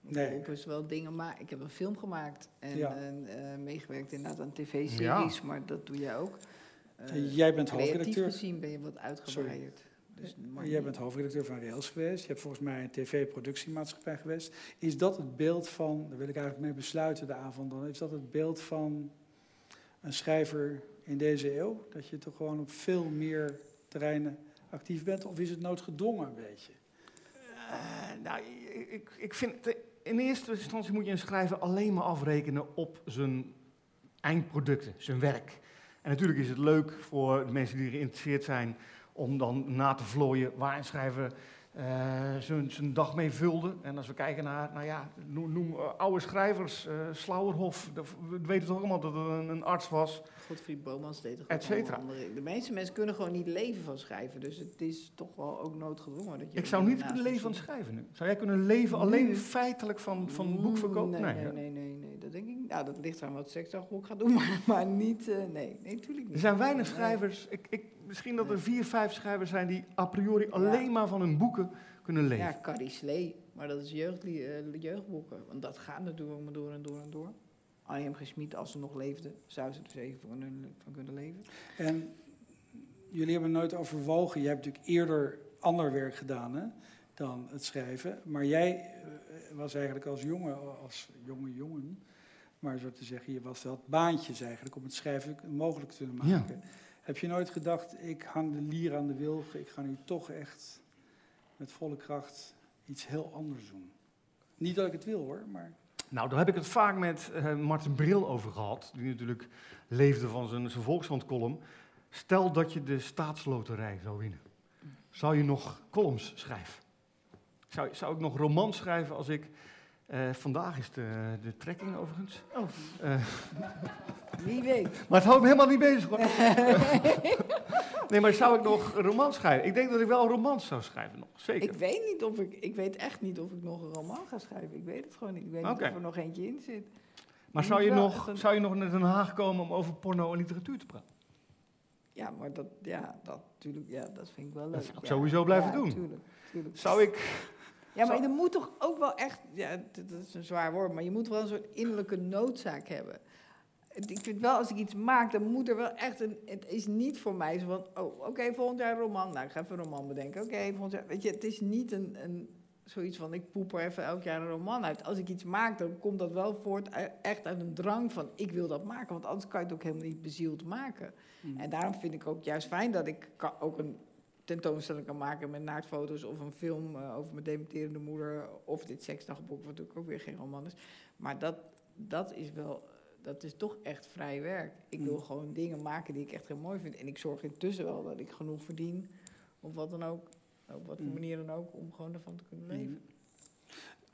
Mijn beroep is wel dingen maken. Ik heb een film gemaakt en, en meegewerkt inderdaad aan tv-series, maar dat doe jij ook. Uh, jij bent hoofdredacteur. gezien ben je wat uitgebreid. Dus jij bent hoofdredacteur van Rails geweest. Je hebt volgens mij een tv-productiemaatschappij geweest. Is dat het beeld van, daar wil ik eigenlijk mee besluiten de avond dan, is dat het beeld van een schrijver in deze eeuw? Dat je toch gewoon op veel meer terreinen actief bent? Of is het noodgedwongen een beetje? Uh, nou, ik, ik vind, in eerste instantie moet je een schrijver alleen maar afrekenen op zijn eindproducten, zijn werk. En natuurlijk is het leuk voor de mensen die geïnteresseerd zijn om dan na te vlooien waar een schrijver uh, zijn dag mee vulde. En als we kijken naar, nou ja, noem, noem uh, oude schrijvers, uh, Slauerhof, we weten toch allemaal dat het een, een arts was. Godfried Bomans deed toch et cetera. De meeste mensen kunnen gewoon niet leven van schrijven, dus het is toch wel ook noodgedwongen. Dat je Ik zou niet kunnen leven van schrijven nu. Zou jij kunnen leven alleen feitelijk van, van boekverkoop? Nee, nee, nee, nee, niet. Nou, dat ligt aan wat seksdagboek gaat doen, *laughs* maar, maar niet, nee, nee, natuurlijk niet. Er zijn weinig schrijvers, ik, ik misschien dat er vier, vijf schrijvers zijn die a priori alleen maar van hun boeken kunnen leven. Ja, Carrie Slee, maar dat is jeugd, uh, jeugdboeken. Want dat gaat natuurlijk maar door en door en door. Arjen Gesmied, als ze nog leefde, zou ze er zeker van, van kunnen leven. En jullie hebben nooit overwogen, je hebt natuurlijk eerder ander werk gedaan hè, dan het schrijven. Maar jij uh, was eigenlijk als jongen, als jonge jongen, maar zo te zeggen, je was wel baantjes eigenlijk om het schrijven mogelijk te maken. Ja. Heb je nooit gedacht, ik hang de lier aan de wilg, ik ga nu toch echt met volle kracht iets heel anders doen? Niet dat ik het wil hoor, maar... Nou, daar heb ik het vaak met uh, Martin Bril over gehad, die natuurlijk leefde van zijn, zijn Volkskrant-column. Stel dat je de staatsloterij zou winnen. Zou je nog columns schrijven? Zou, zou ik nog romans schrijven als ik uh, vandaag is de, de trekking overigens. Oh. Uh, *laughs* Wie weet. Maar het houdt me helemaal niet bezig hoor. *laughs* nee, maar zou ik nog een roman schrijven? Ik denk dat ik wel een roman zou schrijven nog, zeker. Ik weet niet of ik, ik weet echt niet of ik nog een roman ga schrijven. Ik weet het gewoon niet. Ik weet niet of er nog eentje in zit. Maar zou je, nog, zou je nog naar Den Haag komen om over porno en literatuur te praten? Ja, maar dat, ja, dat, tuurlijk, ja, dat vind ik wel leuk. Dat zou ik sowieso blijven doen. Tuurlijk, tuurlijk. Zou ik ja, maar je moet toch ook wel echt, ja, dat is een zwaar woord, maar je moet wel een soort innerlijke noodzaak hebben. Ik vind wel, als ik iets maak, dan moet er wel echt een. Het is niet voor mij zo van. Oh, oké, volgend jaar een roman. Nou, ik ga even een roman bedenken. Oké, volgend jaar. Weet je, het is niet een, een, zoiets van. Ik poep er even elk jaar een roman uit. Als ik iets maak, dan komt dat wel voort echt uit een drang van. Ik wil dat maken, want anders kan je het ook helemaal niet bezield maken. Mm. En daarom vind ik ook juist fijn dat ik ook een tentoonstelling kan maken met naaktfoto's of een film uh, over mijn dementerende moeder of dit seksdagboek, wat natuurlijk ook weer geen roman is. Maar dat, dat is wel, dat is toch echt vrij werk. Ik wil mm. gewoon dingen maken die ik echt heel mooi vind. En ik zorg intussen wel dat ik genoeg verdien, of wat dan ook, op wat voor mm. manier dan ook, om gewoon ervan te kunnen leven. Mm.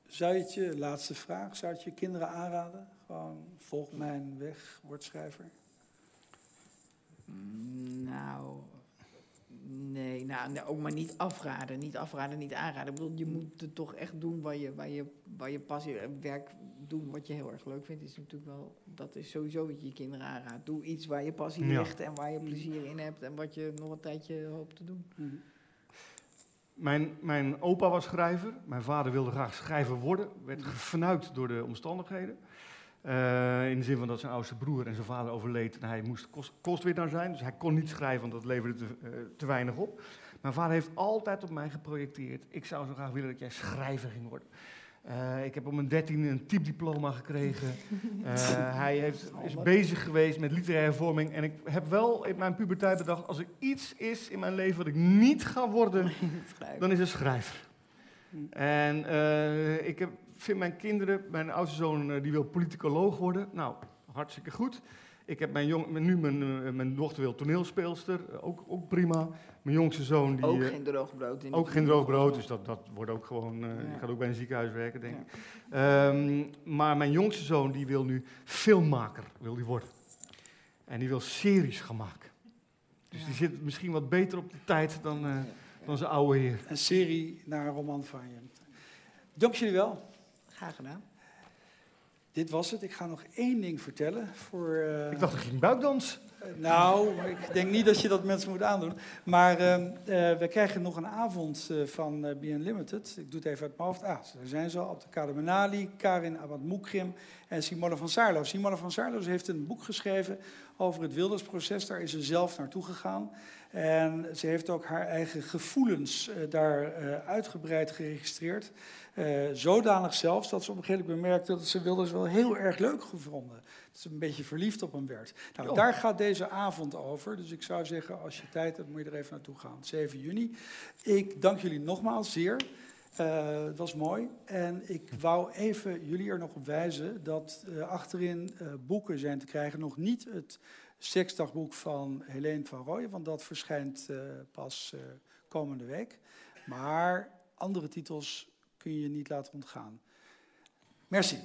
Zou je het je, laatste vraag, zou het je kinderen aanraden? Gewoon, volg mijn weg, word schrijver? Nou, Nee, nou, ook maar niet afraden. Niet afraden, niet aanraden. Ik bedoel, je moet het toch echt doen waar je, waar je, waar je passie werk doen wat je heel erg leuk vindt. Is natuurlijk wel, dat is sowieso wat je je kinderen aanraadt. Doe iets waar je passie ligt en waar je plezier in hebt en wat je nog een tijdje hoopt te doen. Mhm. Mijn, mijn opa was schrijver. Mijn vader wilde graag schrijver worden. Werd gefnuikt door de omstandigheden. Uh, in de zin van dat zijn oudste broer en zijn vader overleed en hij moest kost, kostwinnaar zijn. Dus hij kon niet schrijven, want dat leverde te, uh, te, weinig op. Mijn vader heeft altijd op mij geprojecteerd. Ik zou zo graag willen dat jij schrijver ging worden. Uh, ik heb op mijn dertiende een typediploma gekregen. *laughs* hij heeft, is bezig geweest met literaire vorming. En ik heb wel in mijn puberteit bedacht, als er iets is in mijn leven wat ik niet ga worden, *laughs* dan is het schrijver. Hm. En ik heb vind mijn kinderen, mijn oudste zoon eh, die wil politicoloog worden. Nou, hartstikke goed. Ik heb mijn jong, nu mijn, mijn dochter wil toneelspeelster, ook, ook prima. Mijn jongste zoon... Die, ook geen droog brood. In ook geen droog brood, dus dat, dat wordt ook gewoon... Uh, ja. gaat ook bij een ziekenhuis werken, denk ik. Um, maar mijn jongste zoon die wil nu filmmaker wil die worden. En die wil series gaan maken. Dus die zit misschien wat beter op de tijd dan, uh, dan zijn oude heer. Een serie naar een roman van je. Dank jullie wel. Graag gedaan. Dit was het. Ik ga nog één ding vertellen. Voor, uh, ik dacht, er ging buikdans. Uh, nou, ik denk niet dat je dat mensen moet aandoen. Maar uh, we krijgen nog een avond van uh, BN Limited. Ik doe het even uit mijn hoofd. Ah, daar zijn ze al. Abdelkader Benali, Karin Abad Moekrim en Simone van Saarloos. Simone van Saarloos heeft een boek geschreven over het Wildersproces. Daar is ze zelf naartoe gegaan. En ze heeft ook haar eigen gevoelens daar uitgebreid geregistreerd. Uh, zodanig zelfs dat ze op een gegeven moment bemerkte dat ze Wilders wel heel erg leuk gevonden. Dat ze een beetje verliefd op hem werd. Nou, daar gaat deze avond over. Dus ik zou zeggen, als je tijd hebt, moet je er even naartoe gaan. 7 juni. Ik dank jullie nogmaals zeer. Uh, het was mooi. En ik wou even jullie er nog op wijzen dat uh, achterin uh, boeken zijn te krijgen. Nog niet het seksdagboek van Helene van Rooyen, want dat verschijnt pas komende week. Maar andere titels kun je niet laten ontgaan. Merci.